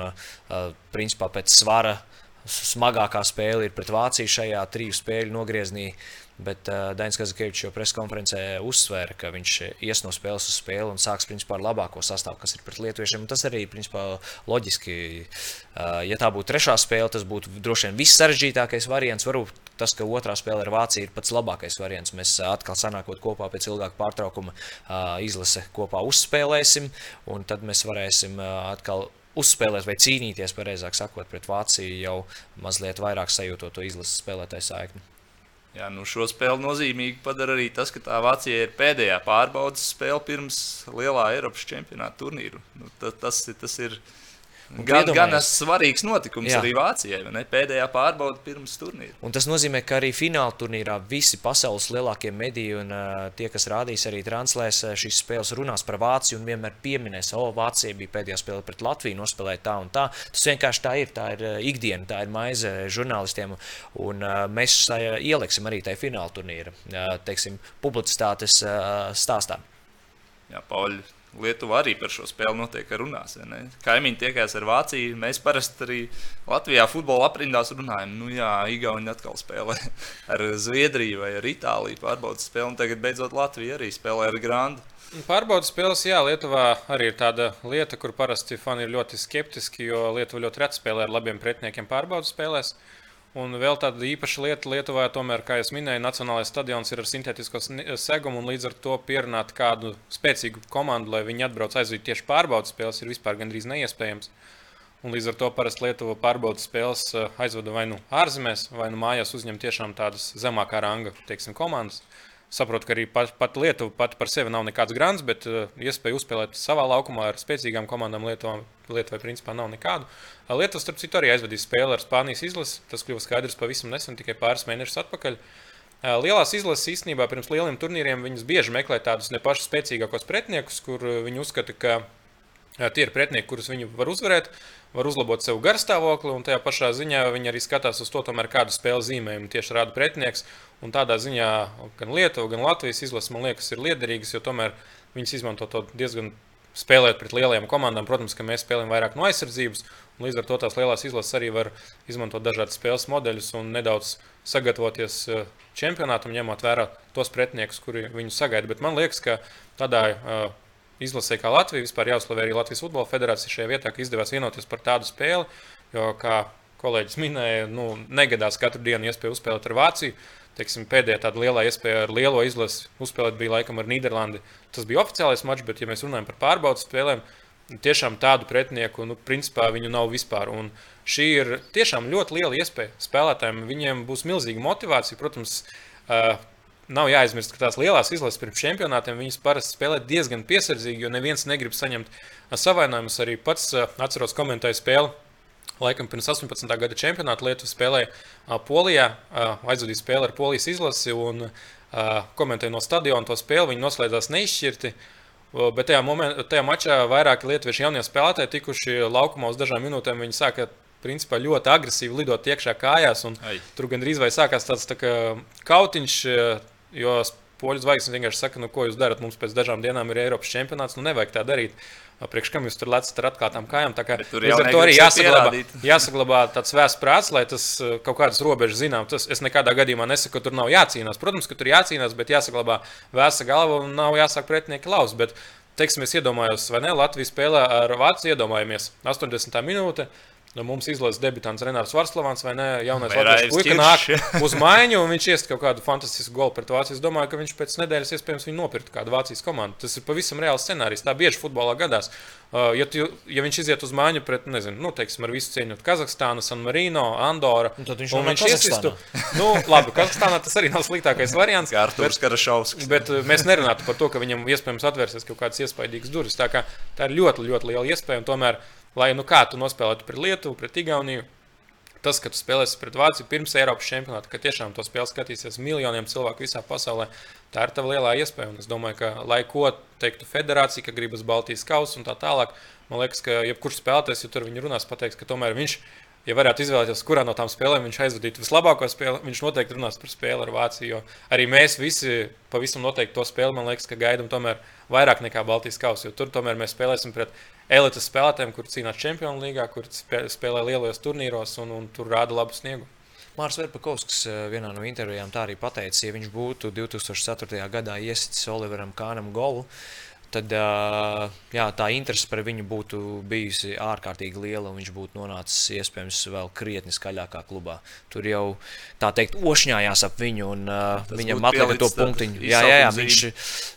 S2: principā pēc svara smagākā spēle ir pret Vāciju šajā triju spēļu nogriezienī. Bet uh, Dainis Kazakēvičs jau preskonferencē uzsvēra, ka viņš ies no spēles uz spēli un sāks principā, ar labāko sastāvu, kas ir pret lietuviešiem. Tas arī principā, loģiski. Uh, ja tā būtu trešā spēle, tas būtu droši vien viss sarežģītākais variants. Varbūt tas, ka otrā spēle ar Vāciju ir pats labākais variants. Mēs uh, atkal sanākot kopā pēc ilgāka pārtraukuma uh, izlase kopā uzspēlēsim, un tad mēs varēsim uh, atkal uzspēlēt vai cīnīties, pareizāk sakot, pret Vāciju jau mazliet vairāk sajūtot to izlases spēlētāju saikni.
S1: Jā, nu šo spēli nozīmīgi padara arī tas, ka tā Vācija ir pēdējā pārbaudas spēle pirms lielā Eiropas čempionāta turnīra. Nu, tas, tas, tas ir Gan, gan svarīgs notikums Jā. arī Vācijai, ne? pēdējā pārbauda pirms turnīra.
S2: Un tas nozīmē, ka arī fināla turnīrā visi pasaules lielākie mediji un uh, tie, kas rādīs arī translēs šīs spēles, runās par Vāciju un vienmēr pieminēs, o, Vācija bija pēdējā spēle pret Latviju, nospēlēja tā un tā. Tas vienkārši tā ir, tā ir ikdiena, tā ir maize žurnālistiem, un uh, mēs uh, ieliksim arī tajā fināla turnīra, uh, teiksim, publicitātes uh, stāstā.
S1: Jā, Pauļi, Lietuva arī par šo spēli notiek runās. Kaimiņi tiekās ar Vāciju. Mēs parasti arī Latvijā futbola aprindās runājam. Nu, jā, Igauni atkal spēlē ar Zviedriju vai ar Itāliju pārbaudas spēli. Un tagad beidzot Latvija arī spēlē ar Grandu.
S3: Pārbaudas spēles, jā, Lietuvā arī ir tāda lieta, kur parasti fani ir ļoti skeptiski, jo Lietuva ļoti reti spēlē ar labiem pretiniekiem pārbaudas spēlēs. Un vēl tāda īpaša lieta Lietuvā, tomēr, kā jau minēju, nacionālais stadions ir ar sintētisko segumu, un līdz ar to pierunāt kādu spēcīgu komandu, lai viņi atbrauc aizvīt tieši pārbaudas spēles, ir vispār gandrīz neiespējams. Un līdz ar to parasti Lietuva pārbaudas spēles eh, aizvada vai nu ārzemēs, vai nu mājās uzņem tiešām tādas zemākā ranga teiksim, komandas. Saprotu, ka arī pat, pat Lietuva pat par sevi nav nekāds grants, bet uh, iespēja uzspēlēt savā laukumā ar spēcīgām komandām Lietuvā, Lietuvai principā nav nekādu. Uh, Lietuva, starp citu, arī aizvadīja spēli ar Spānijas izlasi. Tas kļuva skaidrs pavisam nesen, tikai pāris mēnešus atpakaļ. Uh, lielās izlases īstenībā pirms lieliem turnīriem viņas bieži meklē tādus ne pašus spēcīgākos pretiniekus, kur viņi uzskata, ka tie ir pretinieki, kurus viņi var uzvarēt var uzlabot sev garstāvokli, un tajā pašā ziņā viņi arī skatās uz to, tomēr, kādu spēli zīmējumu tieši rāda pretinieks. Un tādā ziņā gan Lietuva, gan Latvijas izlase, man liekas, ir liederīgas, jo tomēr viņas izmanto to diezgan spēlēt pret lielajām komandām. Protams, ka mēs spēlējam vairāk no aizsardzības, un līdz ar to tās lielās izlases arī var izmantot dažādas spēles modeļus un nedaudz sagatavoties čempionātam, ņemot vērā tos pretiniekus, kuri viņu sagaida. Bet man liekas, ka tādā uh, izlasē kā Latvija. Vispār jāuzslavē arī Latvijas Futbola Federācija šajā vietā, ka izdevās vienoties par tādu spēli. Jo, kā kolēģis minēja, nu, negadās katru dienu iespēju uzspēlēt ar Vāciju. Teiksim, pēdējā tāda lielā iespēja ar lielo izlasi uzspēlēt bija laikam ar Nīderlandi. Tas bija oficiālais mačs, bet, ja mēs runājam par pārbaudas spēlēm, tiešām tādu pretinieku, nu, principā viņu nav vispār. Un šī ir tiešām ļoti liela iespēja spēlētājiem. Viņiem būs milzīga motivācija. Protams, Nav jāaizmirst, ka tās lielās izlases pirms čempionātiem viņas parasti spēlē diezgan piesardzīgi, jo neviens negrib saņemt savainojumus. Arī pats atceros komentēju spēli. Laikam pirms 18. gada čempionāta Lietuva spēlēja Polijā, aizvadīja spēli ar Polijas izlasi un komentēja no stadiona to spēli. Viņi noslēdzās neizšķirti. Bet tajā, moment, tajā mačā vairāki lietuvieši jaunie spēlētāji tikuši laukumā uz dažām minūtēm. Viņi sāka principā, ļoti agresīvi lidot iekšā kājās. Tur gandrīz vai sākās tāds tā kā kautiņš Jo poļu zvaigznes vienkārši saka, nu, ko jūs darat. Mums pēc dažām dienām ir Eiropas čempionāts. Nu, nevajag tā darīt. Priekš kam jūs tur lecat ar atklātām kājām? Tā kā, tur jau tur arī jāsaglabā, jāsaglabā tāds vēsts prāts, lai tas kaut kādas robežas zinām. Tas, es nekādā gadījumā nesaku, ka tur nav jācīnās. Protams, ka tur jācīnās, bet jāsaglabā vēsta galva un nav jāsāk pretinieki lauz. Bet, teiksim, es iedomājos, vai ne, Latvijas spēlē ar Vāciju iedomājamies 80. minūte. Nu, mums izlases debitants Renārs Varslavans vai ne? Jaunais Latvijas puika nāk uz maiņu un viņš iest kaut kādu fantastisku golu pret Vāciju. Es domāju, ka viņš pēc nedēļas iespējams viņu nopirkt kādu Vācijas komandu. Tas ir pavisam reāls scenārijs. Tā bieži futbolā gadās. Uh, ja, tu, ja viņš iziet uz maiņu pret, nezinu, nu, teiksim, ar visu cieņu Kazahstānu, San Marino, Andorra,
S2: un tad viņš, un viņš iesistu.
S3: Nu, labi, Kazahstānā tas arī nav sliktākais variants.
S1: Kā Artūrs Karašovskis.
S3: Bet uh, mēs nerunātu par to, ka viņam iespējams atvērsies kaut kādas iespaidīgas durvis. Tā, kā, tā ir ļoti, ļoti liela iespēja. Tomēr lai nu kā tu nospēlētu pret Lietuvu, pret Igauniju. Tas, ka tu spēlēsi pret Vāciju pirms Eiropas čempionāta, ka tiešām to spēli skatīsies miljoniem cilvēku visā pasaulē, tā ir tava lielā iespēja. Un es domāju, ka, lai ko teiktu federācija, ka gribas Baltijas kausa un tā tālāk, man liekas, ka jebkurš spēlētājs, ja tur viņi runās, pateiks, ka tomēr viņš ir ja varētu izvēlēties, kurā no tām spēlēm viņš aizvadītu vislabāko spēli, viņš noteikti runās par spēli ar Vāciju. Arī mēs visi pavisam noteikti to spēli, man liekas, ka gaidām tomēr vairāk nekā Baltijas kausa. Jo tur tomēr mēs spēlēsim pret elites spēlētājiem, kur cīnās Čempionu līgā, kur spēlē lielos turnīros un, un tur rāda labu sniegu.
S2: Mārcis Verpakovskis eh, vienā no intervijām tā arī pateica, ja viņš būtu 2004. gadā iesitis Oliveram Kānam golu, tad jā, tā interese par viņu būtu bijusi ārkārtīgi liela, un viņš būtu nonācis iespējams vēl krietni skaļākā klubā. Tur jau tā teikt, ošņājās ap viņu, un Tas viņam atlika to punktiņu. Jā, jā, jā viņš,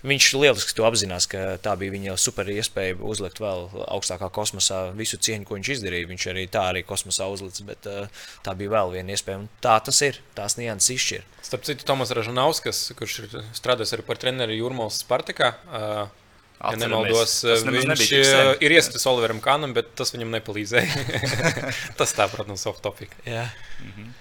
S2: viņš lieliski to apzinās, ka tā bija viņa super iespēja uzlikt vēl augstākā kosmosā visu cieņu, ko viņš izdarīja. Viņš arī tā arī kosmosā uzlicis, bet tā bija vēl viena iespēja. Un tā tas ir, tās nianses izšķir.
S3: Starp citu, Tomas Ražanauskas, kurš ir strādājis arī par treneri Jurmālas Spartakā, uh, Ja nemaldos, viņš eh, ir iesprūdis Oliveram Kanam, bet tas viņam nepalīdzēja. tas tā, protams, off topic.
S2: Jā.
S1: -hmm.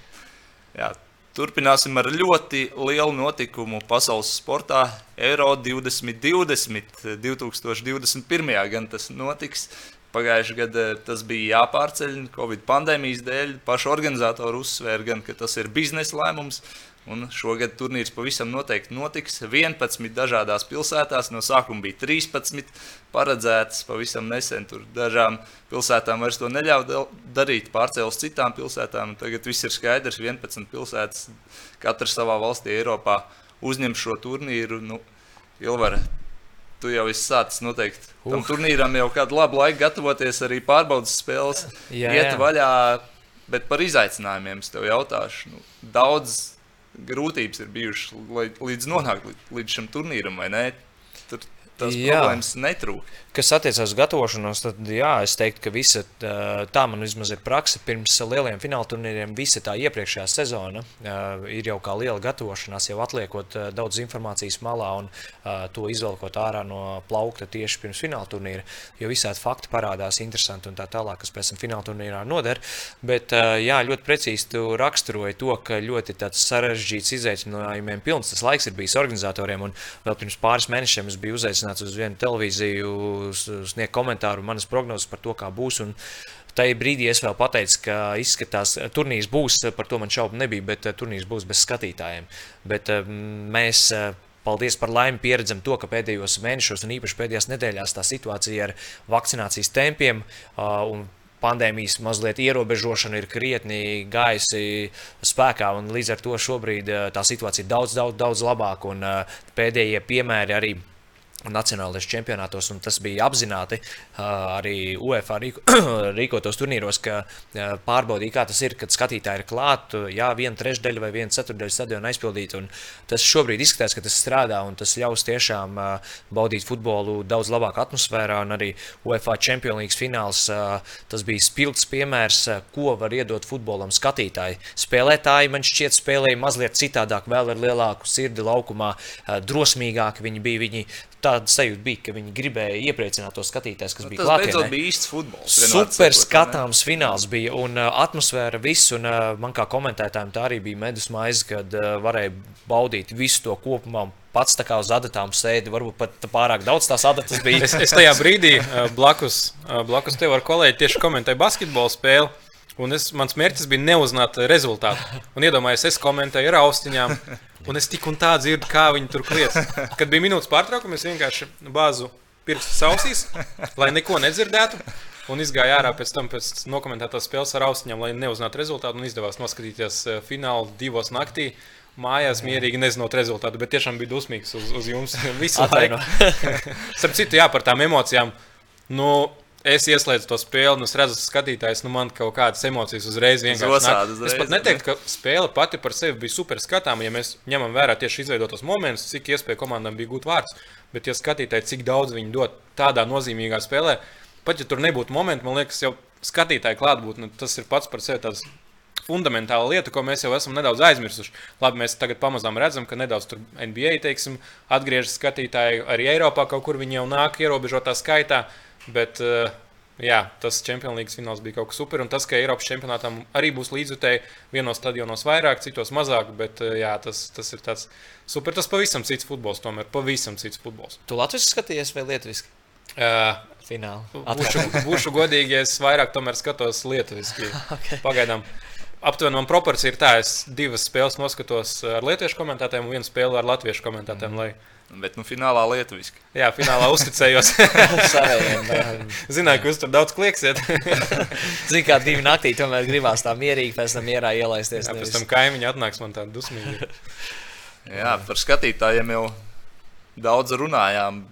S1: Jā. Turpināsim ar ļoti lielu notikumu pasaules sportā. Eiro 2020, 2021. gan tas notiks. Pagājušajā gadā tas bija jāpārceļ Covid pandēmijas dēļ. Paši organizatori uzsvēra, gan, ka tas ir biznesa lēmums, Un šogad turnīrs pavisam noteikti notiks 11 dažādās pilsētās. No sākuma bija 13 paredzētas, pavisam nesen tur dažām pilsētām vairs to neļāva darīt, pārcēlus citām pilsētām. Tagad viss ir skaidrs, 11 pilsētas, katra savā valstī, Eiropā uzņem šo turnīru. Nu, Ilvara, tu jau esi sācis noteikti tam uh. turnīram jau kādu labu laiku gatavoties, arī pārbaudas spēles. Jā, iet jā. vaļā Bet par izaicinājumiem es tev jautāšu. Nu, daudz grūtības ir bijušas lai, līdz nonākt līdz, līdz šim turnīram, vai ne? Tur tas problēmas netrūk.
S2: Kas attiecās uz gatavošanos, tad jā, es teiktu, ka visa tā, man vismaz ir praksa. Pirms lieliem fināla turnīriem visa tā iepriekšējā sezona ir jau kā liela gatavošanās, jau atliekot daudz informācijas malā un to izvelkot ārā no plaukta tieši pirms fināla turnīra. Jo visādi fakti parādās interesanti un tā tālāk, kas pēc tam fināla turnīrā noder. Bet jā, ļoti precīzi tu raksturoji to, ka ļoti sarežģīts izaicinājumiem pilns tas laiks ir bijis organizatoriem. Un vēl pirms pāris mēnešiem es biju uzaicināts uz vienu televīziju sniegt komentāru, manas prognozes par to, kā būs. Un tajā brīdī es vēl pateicu, ka izskatās, turnīrs būs, par to man šaubu nebija, bet eh, turnīrs būs bez skatītājiem. Bet eh, mēs eh, Paldies par laimi pieredzam to, ka pēdējos mēnešos, un īpaši pēdējās nedēļās, tā situācija ar vakcinācijas tempiem un pandēmijas mazliet ierobežošana ir krietni gājusi spēkā. Līdz ar to šobrīd tā situācija ir daudz, daudz, daudz labāka. Un pēdējie piemēri arī nacionālajos čempionātos, un tas bija apzināti arī UEFA rīko, rīkotos turnīros, ka pārbaudīja, kā tas ir, kad skatītāji ir klāti. Jā, viena trešdaļa vai viena ceturdaļa stadiona aizpildīta. Tas šobrīd izskatās, ka tas strādā un tas ļaus tiešām baudīt futbolu daudz labākā atmosfērā. Un arī UEFA Champions League fināls tas bija spilgts piemērs, ko var iedot futbolam skatītāji. Spēlētāji man šķiet spēlēja mazliet citādāk, vēl ar lielāku sirdi laukumā, drosmīgāki viņi bija. Viņi tāda sajūta bija, ka viņi gribēja iepriecināt to skatītājus, kas
S1: Nu,
S2: bija
S1: tas
S2: klātienē.
S1: beidzot bija īsts futbols.
S2: Super skatāms fināls bija, un uh, atmosfēra viss, un uh, man kā komentētājiem tā arī bija medus maize, kad uh, varēja baudīt visu to kopumā. Pats tā kā uz adatām sēdi, varbūt pat pārāk daudz tās adatas bija.
S3: Es, es tajā brīdī uh, blakus, uh, blakus tev ar kolēģi tieši komentēju basketbola spēli. Un es, mans mērķis bija neuzzināt rezultātu. Un iedomājieties, es komentēju ar austiņām. Un es tik un tā dzirdu, kā viņi tur kliedz. Kad bija minūtes pārtraukums, es vienkārši bāzu pirkstus ausīs, lai neko nedzirdētu. Un izgāju ārā pēc tam, pēc nokomentētās spēles ar austiņām, lai neuzzinātu rezultātu. Un izdevās noskatīties eh, finālu divos naktī. Mājās mierīgi nezinot rezultātu, bet tiešām bija dusmīgs uz, uz jums visu laiku. Starp citu, jā, par tām emocijām. Nu, es ieslēdzu to spēli, un es redzu, ka skatītājs nu, man kaut kādas emocijas uzreiz vienkārši
S1: uzreiz,
S3: Es pat neteiktu, ka spēle pati par sevi bija super skatāma, ja mēs ņemam vērā tieši izveidotos momentus, cik iespēja komandām bija gūt vārds. Bet, ja skatītāji, cik daudz viņi dod tādā nozīmīgā spēlē, pat ja tur nebūtu momentu, man liekas, jau skatītāji klātbūtne, tas ir pats par sevi tāds fundamentāla lieta, ko mēs jau esam nedaudz aizmirsuši. Labi, mēs tagad pamazām redzam, ka nedaudz tur NBA teiksim, atgriežas skatītāji arī Eiropā, kaut kur viņi jau nāk ierobežotā skaitā. Bet, uh, jā, tas Champions League fināls bija kaut kas super. Un tas, ka Eiropas čempionātam arī būs līdzjutēji, vienos stadionos vairāk, citos mazāk. Bet, uh, jā, tas, tas ir tāds super. Tas pavisam cits futbols, tomēr pavisam cits futbols.
S2: Tu Latvijas skaties vai Lietuvijas
S3: Uh,
S2: finālu?
S3: Būšu, būšu godīgi, es vairāk tomēr skatos lietuviski.
S2: Okay.
S3: Pagaidām. Aptuveni man proporcija ir tā, es divas spēles noskatos ar lietuviešu komentētājiem un vienu spēli ar latviešu komentētājiem. Lai,
S1: Bet nu, finālā lietuviski.
S3: jā, finālā uzticējos. Zināju, ka jūs tur daudz klieksiet.
S2: Zini, kā divi naktī tomēr gribās tā mierīgi pēc tam mierā ielaisties.
S3: Jā, pēc tam kaimiņi atnāks man tādu dusmīgu.
S1: Jā, par skatītājiem jau daudz runājām.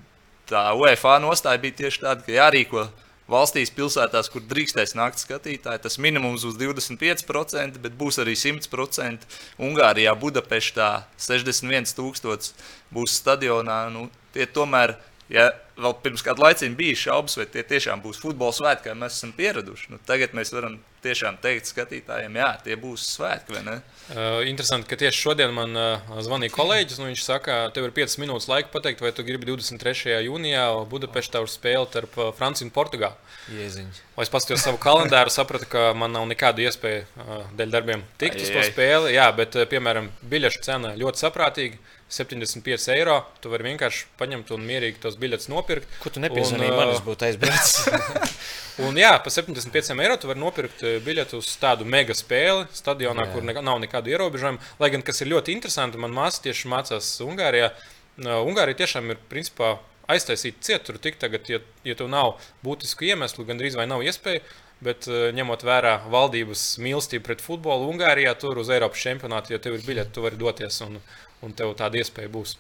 S1: Tā UEFA nostāja bija tieši tāda, ka jārīko valstīs, pilsētās, kur drīkstēs nākt skatītāji. Tas minimums būs 25%, bet būs arī 100%. Ungārijā, Budapeštā 61,000 būs stadionā. Nu, tie tomēr, ja vēl pirms kāda laika bija šaubas, vai tie tiešām būs futbola svētki, kā mēs esam pieraduši, nu, tagad mēs varam tiešām teikt skatītājiem, jā, tie būs svētki vai ne?
S3: Uh, interesanti, ka tieši šodien man uh, zvanīja kolēģis. Nu, viņš saka, tev ir 5 minūtes laika pateikt, vai tu gribi 23. jūnijā Budapeštā uz spēli starp uh, Franciju un Portugālu. Es paskatījos savu kalendāru, sapratu, ka man nav nekādu iespēju uh, dēļ darbiem tikt uz to spēli. Jā, bet, uh, piemēram, biļešu cena ļoti saprātīga. 75 eiro. Tu vari vienkārši paņemt un mierīgi tos biļetes nopirkt.
S2: Ko tu nepiezvanīji
S3: Un,
S2: man,
S3: ā,
S2: es būtu aizbraucis.
S3: Un, jā, par 75 eiro tu vari nopirkt biļeti uz tādu mega spēli stadionā,
S2: Jā.
S3: kur ne, nav nekādu ierobežojumu. Lai gan kas ir ļoti interesanti, man māsa tieši mācās Ungārijā. Uh, Ungārija tiešām ir principā aiztaisīta ciet, tur tik tagad, ja, ja tev nav būtisku iemeslu, gandrīz vai nav iespēja. Bet, uh, ņemot vērā valdības mīlestību pret futbolu, Ungārijā tur uz Eiropas čempionātu, ja tev ir biļete, tu vari doties un, un tev tāda iespēja būs.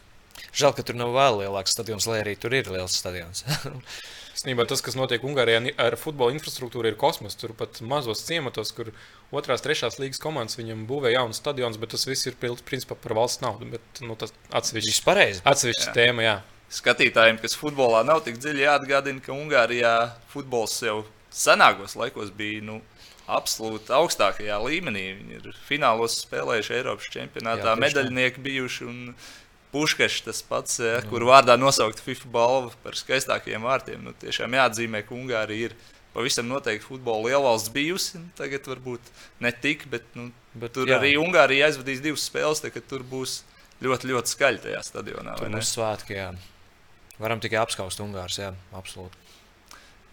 S2: Žēl, ka tur nav vēl lielāks stadions, lai arī tur ir liels stadions.
S3: Īstenībā tas, kas notiek Ungārijā ar futbola infrastruktūru, ir kosmos. Tur pat mazos ciematos, kur otrās, trešās līgas komandas viņam būvē jaunu stadionu, bet tas viss ir principā par valsts naudu. Bet, nu, tas atsevišķi, atsevišķi tēma. Jā.
S1: Skatītājiem, kas futbolā nav tik dziļi jāatgādina, ka Ungārijā futbols jau senākos laikos bija nu, absolūti augstākajā līmenī. Viņi ir finālos spēlējuši Eiropas čempionātā, Jā, medaļnieki bijuši. Un, Puškačs tas pats, ja, kuru vārdā nosaukt FIFA balvu par skaistākajiem vārtiem. Nu, tiešām jāatzīmē, ka Ungārija ir pavisam noteikti futbola lielvalsts bijusi. Tagad varbūt ne tik, bet, nu, bet tur jā. arī Ungārija aizvadīs divas spēles, tad tur būs ļoti, ļoti skaļi tajā stadionā.
S2: Tur būs svētki, jā. Varam tikai apskaust Ungārus, jā, absolūti.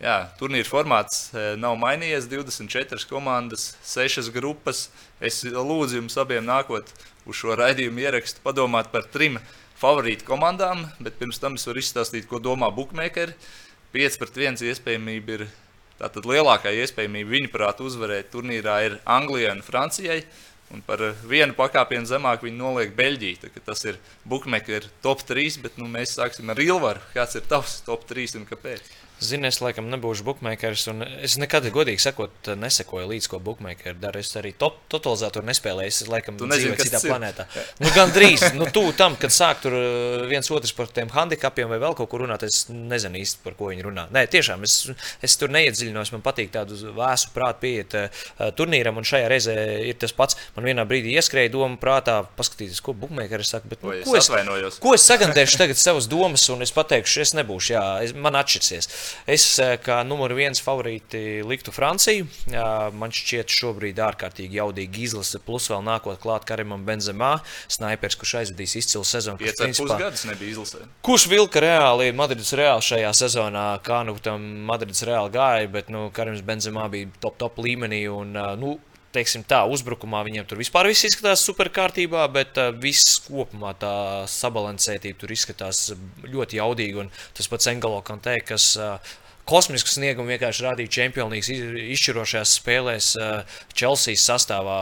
S1: Jā, turnīra formāts eh, nav mainījies. 24 komandas, 6 grupas. Es lūdzu jums abiem nākot uz šo raidījumu ierakstu, padomāt par trim favorītu komandām, bet pirms tam es varu izstāstīt, ko domā bookmakeri. 5 pret 1 iespējamība ir tātad lielākā iespējamība viņuprāt uzvarēt turnīrā ir Anglijai un Francijai. Un par vienu pakāpienu zemāk viņi noliek Beļģiju. Tas ir bookmakeri top 3, bet nu, mēs sāksim ar Ilvaru. Kāds ir tavs top 3 un kāpēc?
S2: Zini, es laikam nebūšu bookmakers, un es nekad, godīgi sakot, nesekoju līdzi, ko bookmakeri dara. Es arī to, totalizatoru nespēlēju. Es laikam
S1: dzīvoju
S2: citā planētā. Nu, gan drīz, nu, tu tam, kad sāk tur uh, viens otrs par tiem handicapiem vai vēl kaut ko runāt, es nezinu īsti, par ko viņi runā. Nē, tiešām, es, es tur neiedziļinos. Man patīk tādu vēsu prātu pieiet uh, turnīram, un šajā reizē ir tas pats. Man vienā brīdī ieskrēja doma prātā, paskatīties, ko bookmakeri saka. Bet,
S1: nu, ko, es,
S2: ko es sagandēšu tagad savas domas, un es pateikšu, es nebūšu, jā, es, man atšķirsies. Es eh, kā numur viens favorīti liktu Franciju. Man šķiet, šobrīd ārkārtīgi jaudīgi izlase, plus vēl nākot klāt Karimam Benzemā, snaipers, kurš aizvadīs izcilu sezonu.
S1: Kurš, principā, nebija izlasē.
S2: Kurš vilka reāli Madrides reāli šajā sezonā, kā nu tam Madrides reāli gāja, bet nu, Karims Benzemā bija top, top līmenī. Un, nu, teiksim, tā, uzbrukumā viņiem tur vispār viss izskatās superkārtībā, bet uh, viss kopumā tā sabalansētība tur izskatās ļoti jaudīgi. Un tas pats Engelo Kantē, kas uh, kosmisku sniegumu vienkārši rādīja čempionīgas izšķirošajās spēlēs uh, Chelsea sastāvā.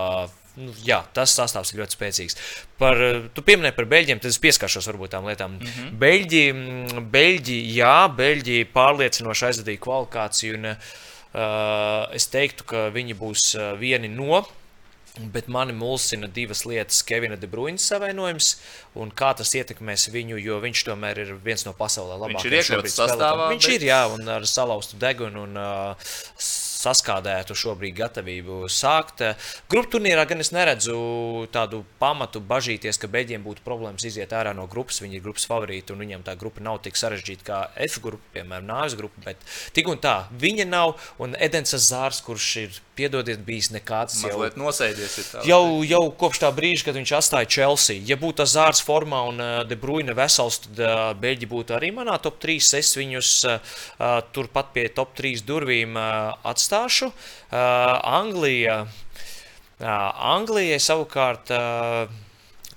S2: Nu, jā, tas sastāvs ir ļoti spēcīgs. Par, tu pieminēji par beļģiem, tad es pieskaršos varbūt tām lietām. Mm -hmm. Beļģi, Beļģi, jā, Beļģi pārliecinoši aizvadīja kvalifikāciju. Un, Uh, es teiktu, ka viņi būs uh, vieni no. Bet mani mulsina divas lietas. Kevina De Bruyne savainojums un kā tas ietekmēs viņu, jo viņš tomēr ir viens no pasaulē labākajiem.
S1: Viņš ir iekļauts sastāvā.
S2: Viņš bet... ir, jā, un ar salauztu degunu un uh, saskādētu šobrīd gatavību sākt. Grupu turnīrā gan es neredzu tādu pamatu bažīties, ka beigiem būtu problēmas iziet ārā no grupas. Viņi ir grupas favorīti, un viņiem tā grupa nav tik sarežģīta kā F grupa, piemēram, nāves grupa. Bet tik un tā, viņa nav. Un Edens Zārs, kurš ir, piedodiet, bijis nekāds
S1: jau,
S2: jau, jau kopš tā brīža, kad viņš atstāja Chelsea. Ja būtu Zārs formā un uh, De Bruyne vesels, tad uh, Beļģi būtu arī manā top 3. Es viņus uh, turpat pie top 3 durvīm atstāju atstāšu. Uh, Anglija, uh, Anglijai savukārt uh,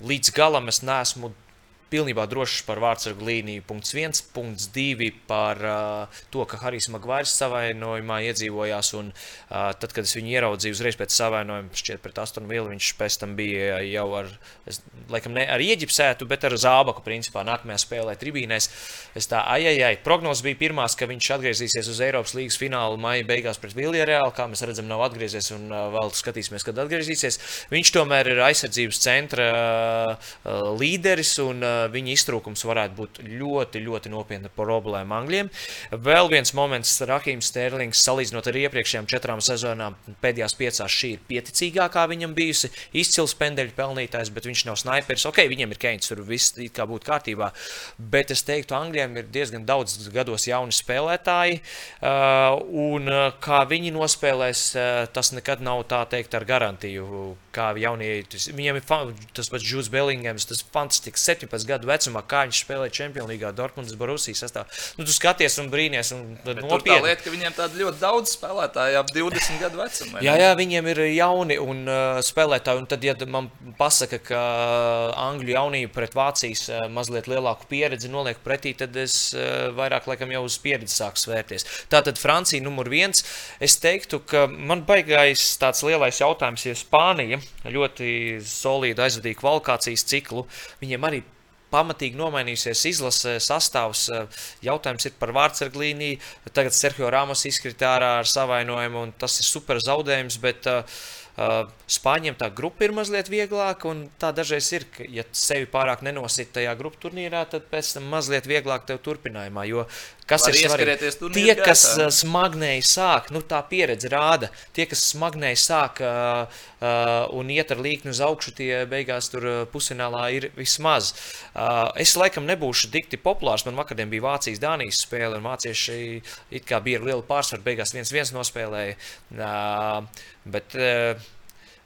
S2: līdz galam es neesmu pilnībā drošs par vārdsargu līniju. Punkts viens, punkts divi par uh, to, ka Harijs Magvairs savainojumā iedzīvojās. Un, uh, tad, kad es viņu ieraudzīju uzreiz pēc savainojuma, šķiet, pret Astonu Vili, viņš pēc tam bija jau ar, es, laikam, ne ar ieģipsētu, bet ar zābaku, principā, nākamajā spēlē tribīnēs. Es tā, ai, ai, ai, prognozes bija pirmās, ka viņš atgriezīsies uz Eiropas līgas finālu maija beigās pret Viljareālu, kā mēs redzam, nav atgriezies un uh, vēl skatīsimies, kad atgriezīsies. Viņš tomēr ir aizsardzības centra uh, līderis un uh, viņa iztrūkums varētu būt ļoti, ļoti nopietna problēma Angļiem. Vēl viens moments, Rahims Sterlings, salīdzinot ar iepriekšējām četrām sezonām, pēdējās piecās šī ir pieticīgākā viņam bijusi. Izcils pendeļu pelnītājs, bet viņš nav sniperis. Ok, viņam ir keins, tur viss kā būtu kārtībā. Bet es teiktu, Angļiem ir diezgan daudz gados jauni spēlētāji, uh, un uh, kā viņi nospēlēs, uh, tas nekad nav tā teikt ar garantiju. Kā jaunie, viņiem ir tas pats Džūds Bellingams, tas fantastisks 17 gadu vecumā, kā viņš spēlēja Champions League, Dortmundas Borusijas sastāvā. Nu, tu skaties un brīnies. Un
S1: nopietni. Tā lieta, ka viņiem tāda ļoti daudz spēlētāju ap 20 gadu vecumu.
S2: Jā, jā, viņiem ir jauni un uh, spēlētāji. Un tad, ja man pasaka, ka Angļu jaunība pret Vācijas uh, mazliet lielāku pieredzi noliek pretī, tad es uh, vairāk laikam jau uz pieredzi sāku svērties. Tātad Francija numur viens. Es teiktu, ka man baigais tāds lielais jautājums, ja Spānija ļoti solīdi aizvadīja kvalifikācijas ciklu, viņiem arī pamatīgi nomainījusies izlase sastāvs. Jautājums ir par vārdsarglīniju. Tagad Sergio Ramos izkrita ārā ar savainojumu, un tas ir super zaudējums. Bet, Uh, Spāņiem tā grupa ir mazliet vieglāka, un tā dažreiz ir, ka, ja sevi pārāk nenosita tajā grupu turnīrā, tad pēc tam mazliet vieglāk tev turpinājumā. Jo kas
S1: Var
S2: ir svarīgi? Tie, kas
S1: gaitā.
S2: smagnēji sāk, nu tā pieredze rāda, tie, kas smagnēji sāk uh, uh, un iet ar līkni uz augšu, tie beigās tur pusfinālā ir vismaz. Uh, es laikam nebūšu dikti populārs. Man vakardien bija Vācijas-Dānijas spēle, un vācieši it kā bija ar lielu pārsvaru, beigās viens viens nospēlēja. Uh, bet, uh,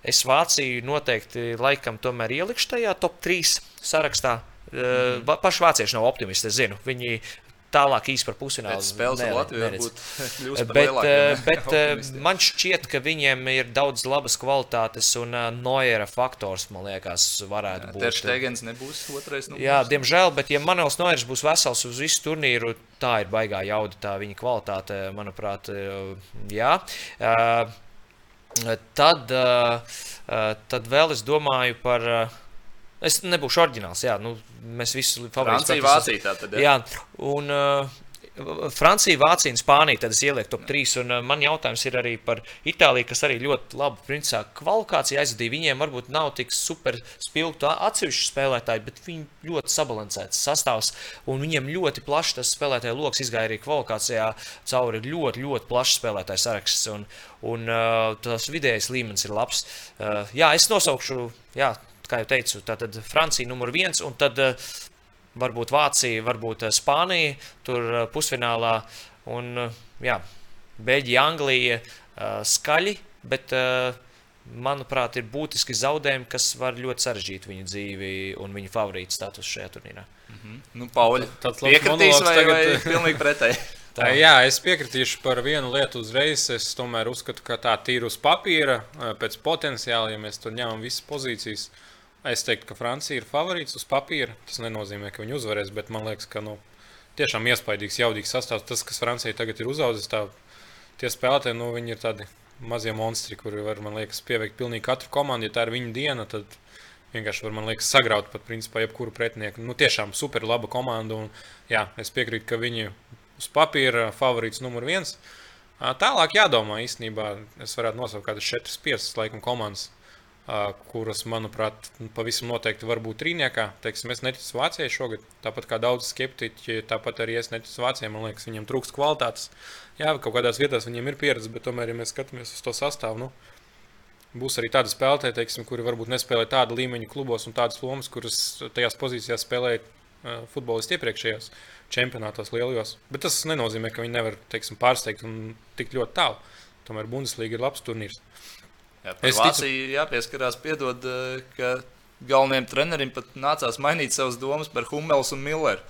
S2: Es Vāciju noteikti laikam tomēr ielikšu tajā top 3 sarakstā. Mm. -hmm. Paši vācieši nav optimisti, es zinu. Viņi tālāk īsti par pusfinālu
S1: spēles par
S2: Bet, eh, bet eh, man šķiet, ka viņiem ir daudz labas kvalitātes, un uh, Noiera faktors, man liekas, varētu būt.
S1: Terštegens nebūs otrais. numurs.
S2: Jā, diemžēl, bet ja Manuels Noiers būs vesels uz visu turnīru, tā ir baigā jauda, tā viņa kvalitāte, manuprāt, eh, jā. Tad, tad vēl es domāju par. Es nebūšu oriģināls, jā, nu, mēs visi
S1: Francija, Vācija. Tātad,
S2: Jā, un uh, Francija, Vācija un Spānija. Tad es ielieku top 3. Un uh, man jautājums ir arī par Itāliju, kas arī ļoti labu principā kvalifikāciju aizvadīja. Viņiem varbūt nav tik super spilgti atsevišķi spēlētāji, bet viņi ļoti sabalansēts sastāvs. Un viņiem ļoti plašs tas spēlētāju lokus izgāja arī kvalifikācijā cauri ļoti, ļoti plašs spēlētāju saraksts. Un, un uh, tas vidējais līmenis ir labs. Uh, jā, es nosaukšu, jā, kā jau teicu, tātad Francija numur viens. Un tad uh, varbūt Vācija, varbūt eh, Spānija, tur eh, pusfinālā. Un, eh, jā, Beļģija, Anglija eh, skaļi, bet, eh, manuprāt, ir būtiski zaudējumi, kas var ļoti sarežģīt viņu dzīvi un viņu favorītu status šajā turnīrā.
S1: Nu, Pauļi,
S3: Tāds
S1: piekritīs vai,
S3: tagad.
S1: vai pilnīgi pretēji?
S3: Tā, jā, es piekritīšu par vienu lietu uzreiz. Es tomēr uzskatu, ka tā tīra uz papīra, eh, pēc potenciāla, ja mēs tur ņemam visas pozīcijas. Es teiktu, ka Francija ir favorīts uz papīra. Tas nenozīmē, ka viņi uzvarēs, bet man liekas, ka nu, tiešām iespaidīgs, jaudīgs sastāvs. Tas, kas Francijai tagad ir uzaugusi, tie spēlētāji, nu, viņi ir tādi mazie monstri, kuri var, man liekas, pieveikt pilnīgi katru komandu. Ja tā ir viņa diena, tad vienkārši var, man liekas, sagraut pat principā jebkuru pretinieku. Nu, tiešām super laba komanda. Un, jā, es piekrītu, ka viņi uz papīra favorīts numur viens. Tālāk jādomā īstenībā. Es varētu nosaukt kādas 4, 5 laikam komandas, kuras, manuprāt, nu, pavisam noteikti var būt trīniekā. Teiksim, es neticu Vācijai šogad, tāpat kā daudz skeptiķi, tāpat arī es neticu Vācijai. Man liekas, viņiem trūkst kvalitātes. Jā, kaut kādās vietās viņiem ir pieredze, bet tomēr, ja mēs skatāmies uz to sastāvu, nu, būs arī tādi spēlētāji, teiksim, kuri varbūt nespēlē tādu līmeņu klubos un tādas lomas, kuras tajās pozīcijās spēlēja futbolisti iepriekšējos čempionātos lielajos. Bet tas nenozīmē, ka viņi nevar teiksim, pārsteigt un tik ļoti tālu. Tomēr Bundesliga ir labs turnīrs.
S1: Jā,
S3: Es
S1: Vāciju jāpieskarās, piedod, eh, ka galvenajam trenerim pat nācās mainīt savas domas par Hummels un Milleru.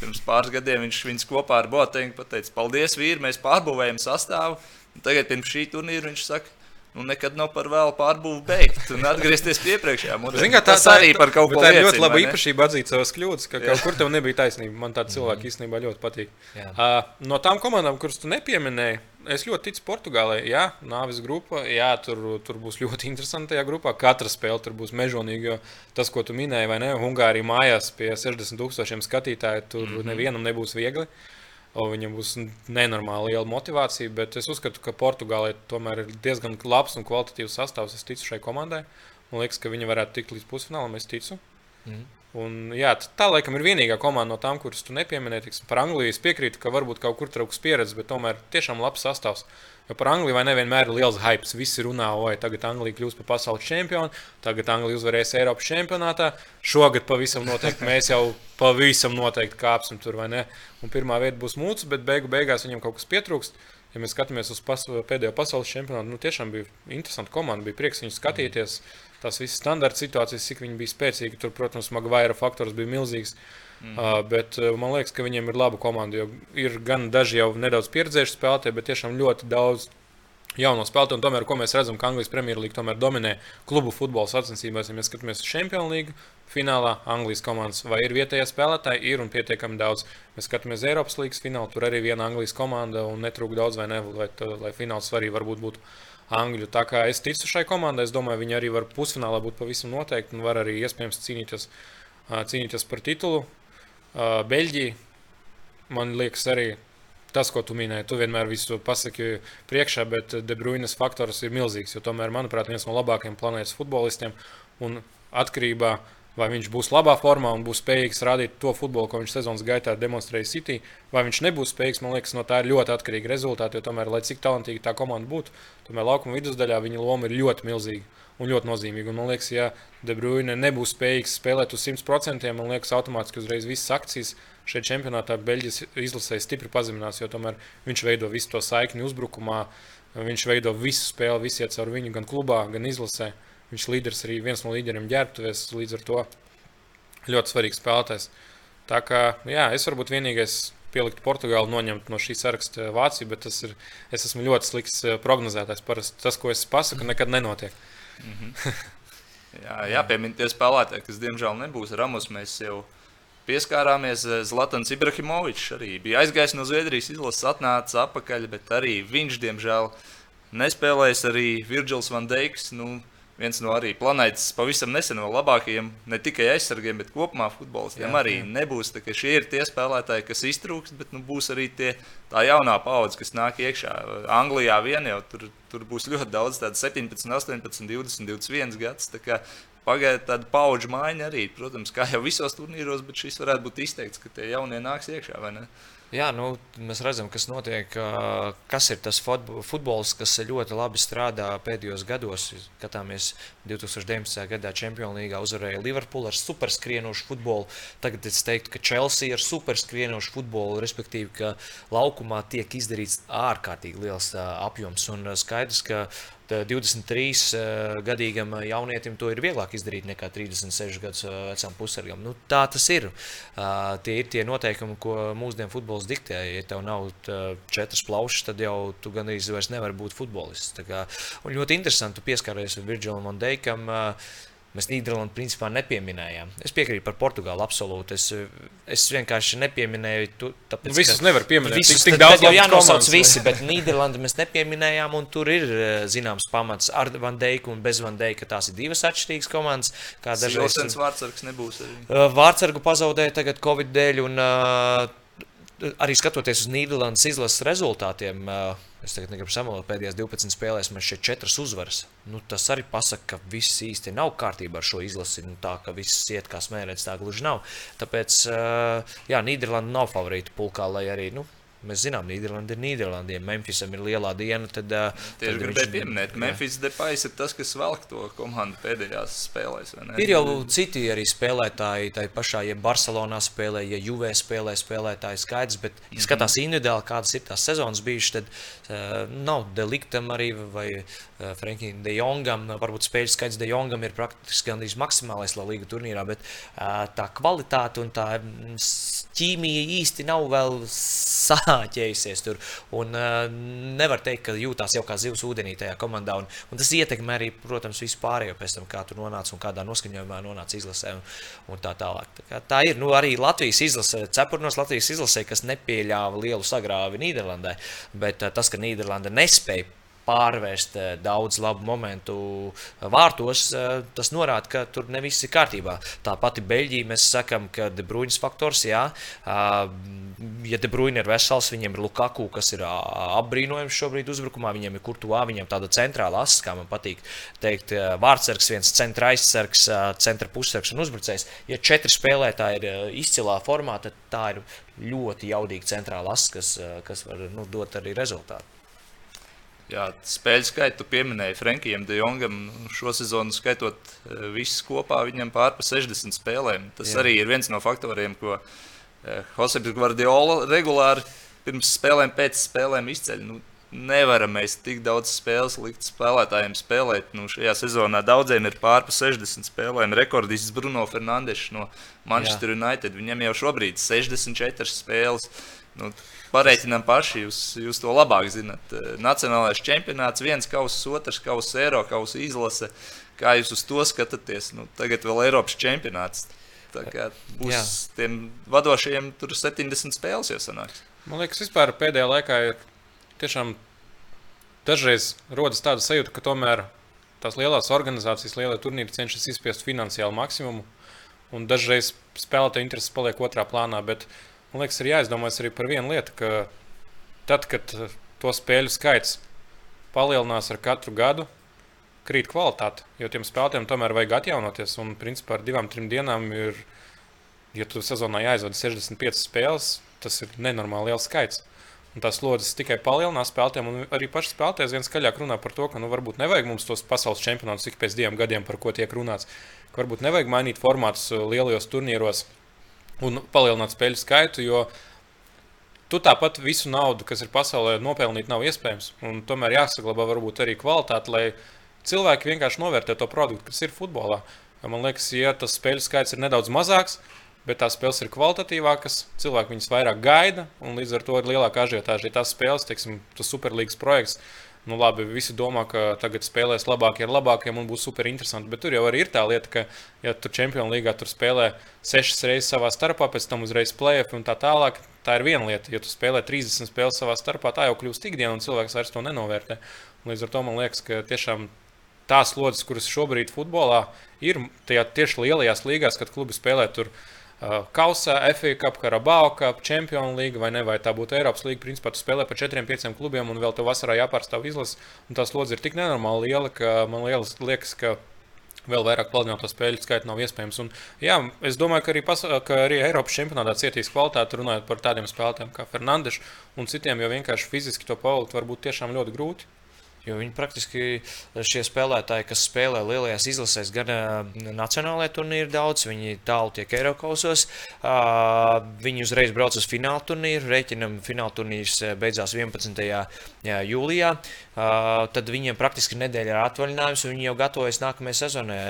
S1: Pirms pāris gadiem viņš viņus kopā ar Boteņu pateica, paldies, vīri, mēs pārbūvējam sastāvu. Tagad pirms šī turnīra viņš saka, nu nekad nav par vēlu pārbūvi beigt un atgriezties pie iepriekšējā modeļa.
S3: Zini, kā
S1: Tas arī par kaut ko
S3: tā ir ļoti laba īpašība atzīt savas kļūdas, ka
S1: Jā.
S3: kaut kur tev nebija taisnība. Man tādi cilvēki īstenībā ļoti patīk.
S2: Jā.
S3: Uh, no tām komandām, kuras tu nepieminēji, es ļoti ticu Portugālei. Jā, nāves grupa, jā, tur, tur būs ļoti interesanti tajā grupā. Katra spēle tur būs mežonīga, jo tas, ko tu minēji, vai ne? Ungārija mājās pie 60 tūkstošiem skatītāju, tur mm -hmm. nevienam nebūs viegli. Un viņam būs nenormāli liela motivācija, bet es uzskatu, ka Portugālē tomēr ir diezgan labs un kvalitatīvs sastāvs. Es ticu šai komandai. Man liekas, ka viņi varētu tikt līdz pusfinālam. Es ticu.
S2: Mhm.
S3: Un, jā, tā laikam ir vienīgā komanda no tām, kuras tu nepieminēji. Tiksim, Par Angliju es piekrītu, ka varbūt kaut kur trūks pieredze, bet tomēr tiešām labs sastāvs. Jo par Angliju vai nevienmēr ir liels hype. Visi runā, vai tagad Anglija kļūs par pasaules čempionu, tagad Anglija uzvarēs Eiropas čempionātā. Šogad pavisam noteikti mēs jau pavisam noteikti kāpsim tur, vai ne? Un pirmā vieta būs mūcis, bet beigu beigās viņam kaut kas pietrūkst. Ja mēs skatāmies uz pas pēdējo pasaules čempionātu, nu tiešām bija interesanti komanda. Bija prieks viņu skatīties. Tās visas standarta situācijas, cik viņi bija spēcīgi. Tur, protams, Magvaira faktors bija milzīgs. Mm. Uh, bet uh, man liekas, ka viņiem ir laba komanda. Ir gan daži jau nedaudz pieredzējuši spēlētāji, bet tiešām ļoti daudz jauno spēlētāju. Tomēr, ko mēs redzam, ka Anglijas Premjerlīga tomēr dominē klubu futbola sacensībās. Ja mēs skatāmies uz Champions League finālā, Anglijas komandas vai ir vietējie spēlētāji, ir un pietiekami daudz. Mēs skatāmies Eiropas līnijas finālu, tur arī viena Anglijas komanda un netrūk daudz vai ne, lai, lai fināls arī varbūt būtu. Angļu. Tā kā es ticu šai komandai, es domāju, viņi arī var pusfinālā būt pavisam noteikti un var arī iespējams cīnīties cīnīties par titulu. Beļģija, man liekas, arī tas, ko tu minēji, tu vienmēr visu pasaki priekšā, bet Debruinas faktors ir milzīgs. Jo tomēr, manuprāt, viens no labākajiem planētas futbolistiem un atkarībā no vai viņš būs labā formā un būs spējīgs rādīt to futbolu, ko viņš sezonas gaitā demonstrēja City, vai viņš nebūs spējīgs. Man liekas, no tā ir ļoti atkarīgi rezultāti. Jo tomēr, lai cik talantīga tā komanda būtu, tomēr laukuma vidusdaļā viņa loma ir ļoti milzīga un ļoti nozīmīga. Un, man liekas, ja De Bruyne nebūs spējīgs spēlēt uz 100%, man liekas, automātiski uzreiz visas akcijas šeit čempionātā Beļģijas izlasē stipri pazeminās, jo tomēr viņš veido visu to saikni uzbrukumā. Viņš veido visu spēli, visi iet caur viņu gan klubā, gan izlasē. Viņš ir līderis arī viens no līderiem ģērbtuvēs, līdz ar to ļoti svarīgs spēlētājs. Tā kā jā, es varbūt vienīgais pielikt Portugāli, noņemt no šī saraksta Vāciju, bet tas ir, es esmu ļoti slikts eh, prognozētājs. Parasti tas, ko es pasaku, nekad nenotiek. Mm -hmm.
S1: jā, jāpiemina tie spēlētāji, kas diemžēl nebūs Ramos. Mēs jau pieskārāmies. Eh, Zlatans Ibrahimovičs arī bija aizgājis no Zviedrijas izlases, atnāca atpakaļ, bet arī viņš, diemžēl, nespēlēs. Arī Virgils Van Deiks. Nu, viens no arī planētas pavisam nesen no labākajiem, ne tikai aizsargiem, bet kopumā futbolistiem jā, arī jā. nebūs. Šie ir tie spēlētāji, kas iztrūks, bet nu, būs arī tie, tā jaunā paudze, kas nāk iekšā. Anglijā vien jau tur, tur būs ļoti daudz, tādu 17, 18, 20, 21 gadus. Pagaidā tāda paudžu maiņa arī, protams, kā jau visos turnīros, bet šis varētu būt izteikts, ka tie jaunie nāks iekšā vai ne?
S2: Jā, nu, mēs redzam, kas notiek. Kas ir tas futbols, kas ļoti labi strādā pēdējos gados. Skatāmies, 2019. gadā Champions League uzvarēja Liverpool ar superskrienošu futbolu. Tagad es teiktu, ka Chelsea ar superskrienošu futbolu, respektīvi, ka laukumā tiek izdarīts ārkārtīgi liels apjoms. Un skaidrs, ka 23 uh, gadīgam jaunietim to ir vieglāk izdarīt nekā 36 gadus vecam pusargam. Nu, tā tas ir. Tie ir tie noteikumi, ko mūsdienu futbols diktē. Ja tev nav četras plaušas, tad jau tu gandrīz vairs nevari būt futbolists. Kā, ļoti interesanti pieskarties Virģilam un Deikam. Uh, Mēs Nīderlandi principā nepieminējām. Es piekrītu par Portugālu absolūti. Es, es vienkārši nepieminēju. Tāpēc,
S3: nu, visus nevar pieminēt.
S2: Visus, tik, tik daudz jau jānosauc komandas, visi, bet Nīderlandi mēs nepieminējām. Tur ir eh, zināms pamats ar Van Deiku un bez Van Deika. Tās ir divas atšķirīgas komandas.
S1: Kā dažreiz tas vārdsargs nebūs. Arī.
S2: Eh, vārdsargu pazaudēja tagad Covid dēļ. Un, uh, arī skatoties uz Nīderlandes izlases rezultātiem, es tagad negribu samalot, pēdējās 12 spēlēs man šeit četras uzvaras. Nu, tas arī pasaka, ka viss īsti nav kārtībā ar šo izlasi. Nu, tā ka viss iet kā smērēts, tā gluži nav. Tāpēc, jā, Nīderlanda nav favorīta pulkā, lai arī. Nu, Mēs zinām, Nīderlanda ir Nīderlandē. Ja Memphisam ir lielā diena, tad.
S1: Tieši tad gribēju pieminēt, Memphis Depais ir tas, kas velk to komandu pēdējās spēlēs.
S2: Ir jau citi arī spēlētāji, tā pašā, ja Barcelonā spēlē, ja Juvē spēlē spēlētāji skaidrs, bet, ja mhm. skatās individuāli, kādas ir tās sezonas bijušas, tad uh, nav deliktam arī vai uh, Frankiem De Jongam, varbūt spēļu skaits De Jongam ir praktiski gandrīz maksimālais La Liga turnīrā, bet uh, tā kvalitāte un tā ķīmija īsti nav vēl sā saāķējusies tur. Un, uh, nevar teikt, ka jūtās jau kā zivs ūdenī tajā komandā. Un, un tas ietekmē arī, protams, visu pārējo pēc tam, kā tur nonāca un kādā noskaņojumā nonāca izlasē un, un tā tālāk. Tā, kā, tā ir nu, arī Latvijas izlase, cepurnos Latvijas izlasē, kas nepieļāva lielu sagrāvi Nīderlandē. Bet uh, tas, ka Nīderlanda nespēja pārvērst eh, daudz labu momentu vārtos, eh, tas norāda, ka tur ne viss ir kārtībā. Tā pati Beļģija, mēs sakām, ka De Bruynes faktors, jā, ja De Bruyne ir vesels, viņiem ir Lukaku, kas ir apbrīnojams šobrīd uzbrukumā, viņiem ir Kurtuvā, viņiem tāda centrāla asa, kā man patīk teikt, vārdsargs, viens centra aizsargs, centra pussargs un uzbrucējs. Ja četri spēlētāji ir izcilā formā, tad tā ir ļoti jaudīga centrāla asa, kas, kas var nu, dot arī rezultātu.
S1: Jā, spēļu skaitu pieminēja Frankijam, De Jongam. Šo sezonu skaitot e, visus kopā, viņam pārpa 60 spēlēm. Tas Jā. arī ir viens no faktoriem, ko e, Joseps Guardiola regulāri pirms spēlēm, pēc spēlēm izceļ. Nu, nevaram mēs tik daudz spēles likt spēlētājiem spēlēt. Nu, šajā sezonā daudziem ir pārpa 60 spēlēm. Rekordists Bruno Fernandes no Manchester Jā. United. Viņam jau šobrīd ir 64 spēles. Nu, Pareiķinām paši, jūs, jūs to labāk zinat. Eh, nacionālais čempionāts, viens kausa, otrs kausa, eiro kausa izlase. Kā jūs uz to skatāties? Nu, tagad vēl Eiropas čempionāts. Tā kā būs Jā. tiem vadošajiem tur 70 spēles jau sanāks.
S3: Man liekas, vispār pēdējā laikā ir tiešām dažreiz rodas tāda sajūta, ka tomēr tās lielās organizācijas, lielie turnīri cenšas izspiest finansiālu maksimumu. un dažreiz spēlētāja intereses paliek otrā plānā. Bet man liekas, ir jāizdomājas arī par vienu lietu, ka tad, kad to spēļu skaits palielinās ar katru gadu, krīt kvalitāte. Jo tiem spēlētājiem tomēr vajag atjaunoties. Un, principā, ar divām, trim dienām ir, ja tu sezonā jāizvada 65 spēles, tas ir nenormāli liels skaits. Un tās slodzes tikai palielinās spēlētājiem, un arī paši spēlētāji viens skaļāk runā par to, ka nu, varbūt nevajag mums tos pasaules čempionātus tik pēc diviem gadiem, par ko tiek runāts. Ka varbūt nevajag mainīt formātus uh, lielajos turnīros un palielināt spēļu skaitu, jo tu tāpat visu naudu, kas ir pasaulē, nopelnīt nav iespējams. Un tomēr jāsaglabā varbūt arī kvalitāte, lai cilvēki vienkārši novērtē to produktu, kas ir futbolā. Man liekas, ja tas spēļu skaits ir nedaudz mazāks, bet tās spēles ir kvalitatīvākas, cilvēki viņas vairāk gaida, un līdz ar to ir lielāka ažiotāža. Ja tās spēles, teiksim, tas superlīgas projekts, nu labi, visi domā, ka tagad spēlēs labākie ar labākiem un būs super interesanti, bet tur jau ir tā lieta, ka, ja tur Champions League tur spēlē sešas reizes savā starpā, pēc tam uzreiz playoff un tā tālāk, tā ir viena lieta. Ja tu spēlē 30 spēles savā starpā, tā jau kļūst ikdiena, un cilvēks vairs to nenovērtē. Līdz ar to man liekas, ka tiešām tās lodziņas, kuras šobrīd futbolā ir tajā tieši lielajās līgās, kad klubi spēlē tur Kausā, FA Cup, Karabao Cup, Champions League vai ne, vai tā būtu Eiropas līnija. Principā tu spēlē par 4-5 klubiem un vēl tev vasarā jāpārstāv izlases. Tās lodziņas ir tik nenormāli liela, ka man liekas, ka vēl vairāk plānoto spēļu skaitu nav iespējams. Un, jā, es domāju, ka arī, pas, ka arī Eiropas čempionātā cietīs kvalitāti, runājot par tādiem spēlētājiem kā Fernandes un citiem, jo vienkārši fiziski to pavadīt var būt tiešām ļoti grūti.
S2: Jo viņi praktiski šie spēlētāji, kas spēlē lielajās izlasēs, gan uh, nacionālajā turnīrā daudz, viņi tālu tiek Eiropasos. Uh, viņi uzreiz brauc uz fināla turnīru. Rēķinam, fināla turnīrs beidzās 11. Jā, jūlijā. Uh, tad viņiem praktiski nedēļa ir atvaļinājums, un viņi jau gatavojas nākamajai sezonai.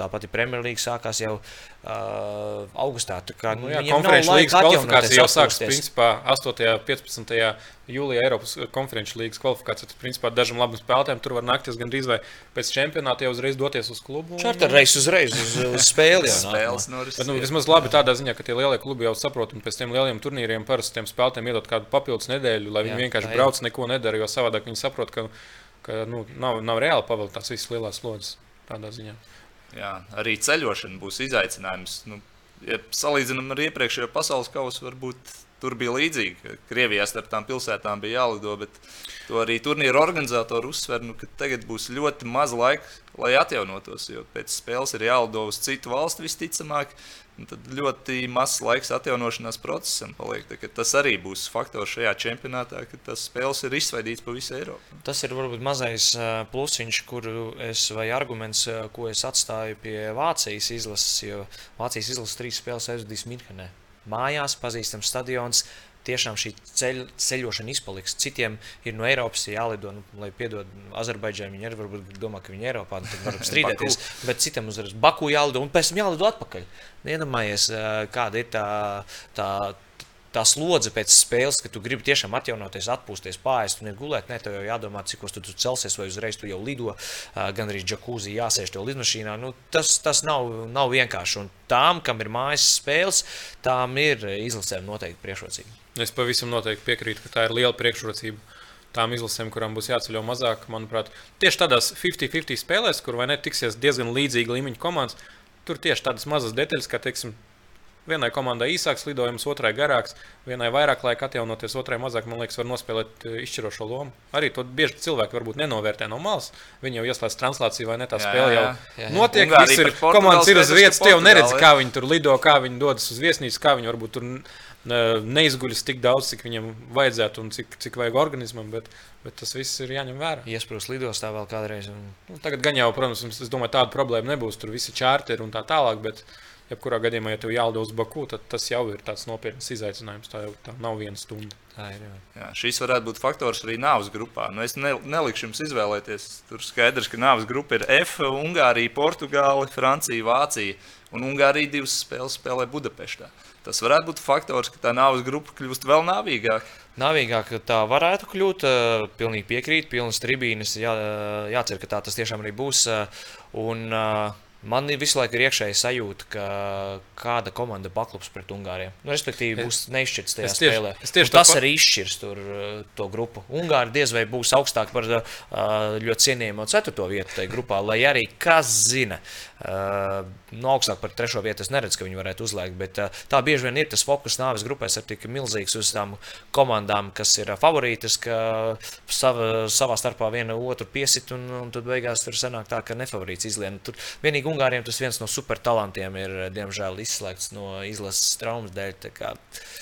S2: Tāpat Premjerlīga sākās jau uh, augustā. Kā,
S3: nu, jā, konferenču līnijas kvalifikācija jau sākas principā 8. un 15. jūlijā Eiropas konferenču līnijas kvalifikācija. Tas principā dažam labam spēlētājiem tur var naktis gandrīz vai pēc čempionāta jau uzreiz doties uz klubu.
S2: Un... Čarter reizes uzreiz uz, uz spēli.
S1: Spēles
S3: Bet, nu, vismaz labi tādā ziņā, ka tie lielie klubi jau saprot, un pēc tiem lieliem turnīriem parasti tiem spēlētājiem iedod kādu papildus nedēļu, lai viņi jā, vienkārši brauc, neko nedara, jo savādāk viņi saprot, ka, ka nu, nav, nav reāli pavilkt tās visas lielās slodzes tādā ziņā.
S1: Jā, arī ceļošana būs izaicinājums. Nu, ja salīdzinām ar iepriekšējo pasaules kausu, varbūt tur bija līdzīgi. Krievijā starp tām pilsētām bija jālido, bet to arī turnīra organizatori uzsver, nu, ka tagad būs ļoti maz laika, lai atjaunotos. Jo pēc spēles ir jālido uz citu valsti visticamāk. Tad ļoti mazs laiks atjaunošanās procesam paliek. Tas arī būs faktors šajā čempionātā, ka tas spēles ir izsvaidīts pa visu Eiropu.
S2: Tas ir varbūt mazais plusiņš, kuru es, vai arguments, ko es atstāju pie Vācijas izlases, jo Vācijas izlases trīs spēles aizvadīs Minhenē. Mājās, pazīstams stadions, tiešām šī ceļ, ceļošana izpaliks. Citiem ir no Eiropas jālido, nu, lai piedod Azerbaidžānai. Viņi arī varbūt domā, ka viņi ir Eiropā, nu, tad varam strīdēties. bet citam uzreiz Baku jālido un pēc tam jālido atpakaļ. Iedomājies, kāda ir tā. tā tā slodze pēc spēles, ka tu gribi tiešām atjaunoties, atpūsties, pāriest un gulēt. Nē, tev jau jādomā, cik tu, tu celsies, vai uzreiz tu jau lido, gan arī džakūzī jāsēž tev lidmašīnā. Nu, tas tas nav, nav vienkārši. Un tām, kam ir mājas spēles, tām ir izlasēm noteikti priekšrocība.
S3: Es pavisam noteikti piekrītu, ka tā ir liela priekšrocība. Tām izlasēm, kurām būs jāceļo mazāk, manuprāt, tieši tādās 50-50 spēlēs, kur vai ne tiksies diezgan līdzīga līmeņa komandas, tur tieši tādas mazas detaļas, kā teiksim, vienai komandai īsāks lidojums, otrai garāks, vienai vairāk laika atjaunoties, otrai mazāk, man liekas, var nospēlēt eh, izšķirošo lomu. Arī to bieži cilvēki varbūt nenovērtē no malas. Viņi jau ieslēdz translāciju vai ne tā spēle jau jā, jā. notiek. Visi ir komandas ir uz vietas, tu jau neredzi, kā viņi tur lido, kā viņi dodas uz viesnīcu, kā viņi varbūt tur neizguļas tik daudz, cik viņam vajadzētu un cik, cik vajag organismam. Bet, bet tas viss ir jāņem vērā.
S2: Iesprūst lidostā vēl kādreiz. Un...
S3: Nu, tagad gan jau, protams, es domāju, tāda problēma nebūs. Tur visi čārteri un tā tālāk. Bet, jebkurā gadījumā, ja tev jālido uz Baku, tad tas jau ir tāds nopietns izaicinājums. Tā jau tā nav viena stunda.
S2: Tā ir. Jā.
S1: Jā, šis varētu būt faktors arī nāves grupā. Nu, es ne, nelikšu jums izvēlēties. Tur skaidrs, ka nāves grupa ir F, Ungārija, Portugāla, Francija, Vācija. Un Ungārija divas spēles spēlē Budapeštā. Tas varētu būt faktors, ka tā nāves grupa kļūst vēl nāvīgāka.
S2: Nāvīgāk tā varētu kļūt. Pilnīgi piekrīt, pilnas tribīnes. Jā, jācer, ka tā tas tiešām arī būs. Un, Man visu laiku ir iekšēji sajūta, ka kāda komanda paklups pret Ungāriem. Nu, respektīvi, būs neizšķirts tajā
S3: es tieši-
S2: spēlē.
S3: es tieši
S2: tas
S3: tāpat-
S2: arī izšķirs tur, to grupu. Ungāri diez vai būs augstāk par ļoti cienījamo ceturto vietu tajā grupā, lai arī kas zina. Uh, no augstāk par trešo vietu es neredzu, ka viņi varētu uzliekt. Bet uh, tā bieži vien ir tas fokus nāves grupēs, ir tik milzīgs uz tām komandām, kas ir uh, favorītas, ka sava, savā starpā viena otru piesit, un, un tad beigās tur sanāk tā, ka nefavorīts izlien. Tur vienīgi Ungāriem tas viens no supertalantiem ir, uh, diemžēl, izslēgts no izlases traumas dēļ. kā,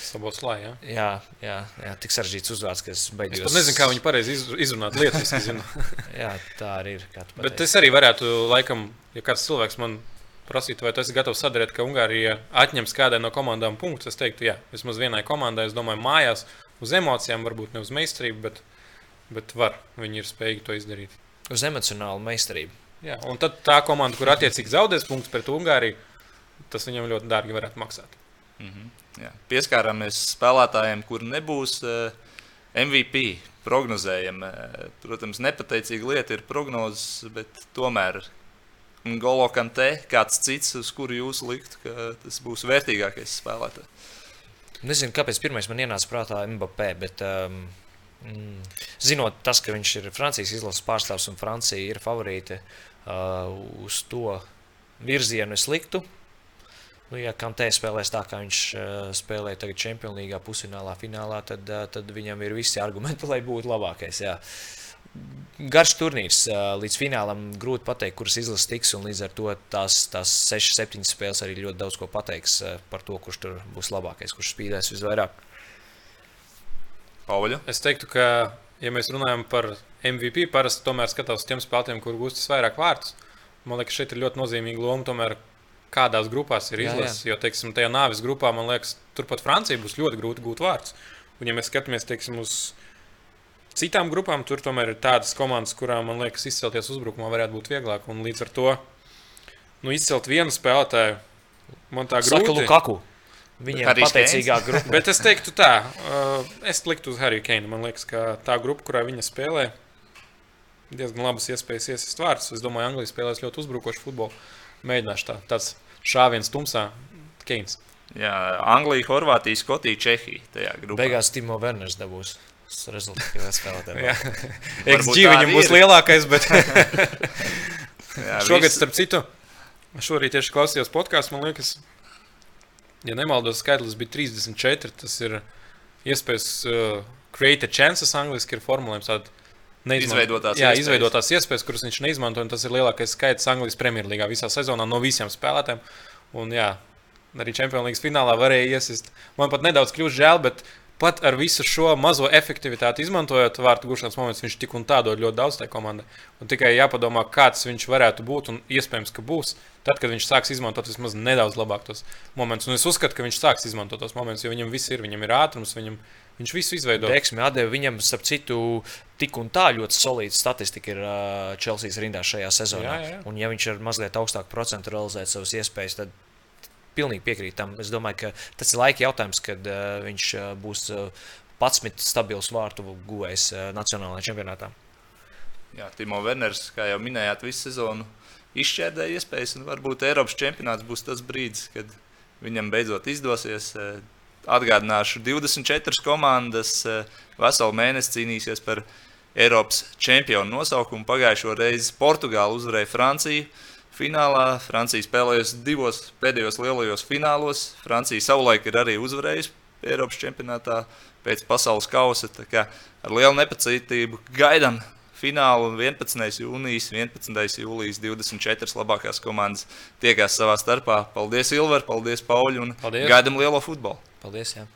S3: Sabos slāņā. Ja?
S2: Jā, jā, jā, tik sarežģīts uzvārds, ka es
S3: Es
S2: beidzos.
S3: pat nezinu, kā viņi pareizi iz- izrunāt lietas.
S2: Jā, tā arī ir.
S3: Bet es arī varētu, laikam, ja kāds cilvēks man prasītu, vai tu esi gatavs sadarīt, ka Ungārija atņems kādai no komandām punktus, es teiktu, jā, vismaz vienai komandai, es domāju, mājās uz emocijām, varbūt ne uz meistarību, bet, bet var. Viņi ir spējīgi to izdarīt.
S2: Uz emocionālu meistarību.
S3: Jā, un tad tā komanda, kur attiecīgi zaudēs punktus pret Ungāriju, tas viņam ļoti dārgi varētu maksāt.
S1: Jā. Pieskārāmies spēlētājiem, kur nebūs uh, MVP. Prognozējam, eh, protams, nepateicīga lieta ir prognozes, bet tomēr Golo Kantē, kāds cits, uz kuru jūs liktu, ka tas būs vērtīgākais spēlētājs.
S2: Nezinu, kāpēc pirmais man ienāca prātā Mbappé, bet um, mm, zinot tas, ka viņš ir Francijas izlases pārstāvs un Francija ir favorīte uh, uz to virzienu, es liktu. Nu, ja Kantē spēlēs tā, kā viņš uh, spēlēja tagad Champions League pusfinālā, finālā, tad, uh, tad viņam ir visi argumenti, lai būtu labākais. Jā. Garš turnīrs līdz finālam grūti pateikt, kuras izlases tiks. un Līdz ar to tās, tās 6, 7 spēles arī ļoti daudz ko pateiks par to, kurš tur būs labākais, kurš spīdēs visvairāk.
S1: Pauļu.
S3: Es teiktu, ka, ja mēs runājam par MVP, parasti tomēr skatās uz tiem spēlētājiem, kur gūstas vairāk vārdus. Man liekas, šeit ir ļoti nozīmīga loma, tomēr, kādās grupās ir izlases. Jo, teiksim, tajā nāves grupā, man liekas, turpat Francija būs ļoti grūti gūt vārdus. Un, ja mēs skatāmies teiksim, uz citām grupām, tur tomēr ir tādas komandas, kurām, man liekas, izcelties uzbrukumā varētu būt vieglāk. Un līdz ar to nu, izcelt vienu spēlētāju, man tā
S2: Saka,
S3: grūti.
S2: Lukaku. Viņam ir pateicīgā grupa.
S3: Bet es teiktu, tā, uh, es liktu uz Harry Kane. Man liekas, ka tā grupa, kurā viņa spēlē, diezgan labas iespējas iesist vārdus. Es domāju, Anglija spēlēs ļoti uzbrukošu futbolu. Mēģināšu tā, tāds šāviens tumsā, Keins.
S1: Jā, Anglija, Horvātija, Skotija, Čehija.
S2: Beigās Timo Werners dabūs rezultātu spēlētājiem.
S3: Jā.
S1: Varbūt
S3: XG viņam būs lielākais, bet
S1: Jā,
S3: šogad,
S1: viss-
S3: starp citu, šorīt tieši klausījos podkāstu, man liekas, ja nemaldos, skaitlis bija 34. Tas ir iespējas uh, create a chances, angliski ir formulējums. tāda neizman-
S1: Izveidotās
S3: jā,
S1: iespējas.
S3: izveidotās iespējas, kuras viņš neizmanto. Tas ir lielākais skaits Anglijas Premjerlīgā visā sezonā no visiem spēlētājiem. Un, jā, arī Champions League finālā varēja iesist. Man pat nedaudz kļūst žēl, bet pat ar visu šo mazo efektivitāti izmantojot vārtu gūšanas momentus, viņš tik un tā dod ļoti daudz tai komandai. Un tikai jāpadomā, kāds viņš varētu būt un iespējams, ka būs. Tad, kad viņš sāks izmantot vismaz nedaudz labāk tos momentus, un es uzskatu, ka viņš sāks izmantot tos momentus, jo viņam viss ir, viņam ir ātrums, viņam, viņš visu izveido.
S2: Deksmi atdeva viņam, starp citu, tik un tā ļoti solīda statistika ir Chelseas rindā šajā sezonā.
S3: Jā, jā.
S2: Un, ja viņš ar mazliet augstāku procentu realizēt savas iespējas, tad pilnīgi piekrīt tam. Es domāju, ka tas ir laika jautājums, kad uh, viņš uh, būs uh, 11 stabils vārtu guvējs uh, Nacionālajā čempionātā.
S1: Jā, Timo Werners, kā jau minējāt, visu sezonu izšķērdēja iespējas, un varbūt Eiropas čempionāts būs tas brīdis, kad viņam beidzot izdosies. eh, Atgādināšu, 24 komandas eh, veselu mēnesi cīnīsies par Eiropas čempionu nosaukumu. Pagājušo reizi Portugāla uzvarēja Franciju. Finālā Francija spēlējusi divos pēdējos lielajos finālos. Francija savulaik ir arī uzvarējusi Eiropas čempionātā pēc pasaules kausa. Ar lielu nepacietību gaidām finālu 11. jūnijas, 11. jūlijas 24 labākās komandas tiekās savā starpā. Paldies, Ilver, paldies, Pauļ, un
S3: Paldies.
S1: gaidām lielo futbolu!
S2: Paldies! Jā.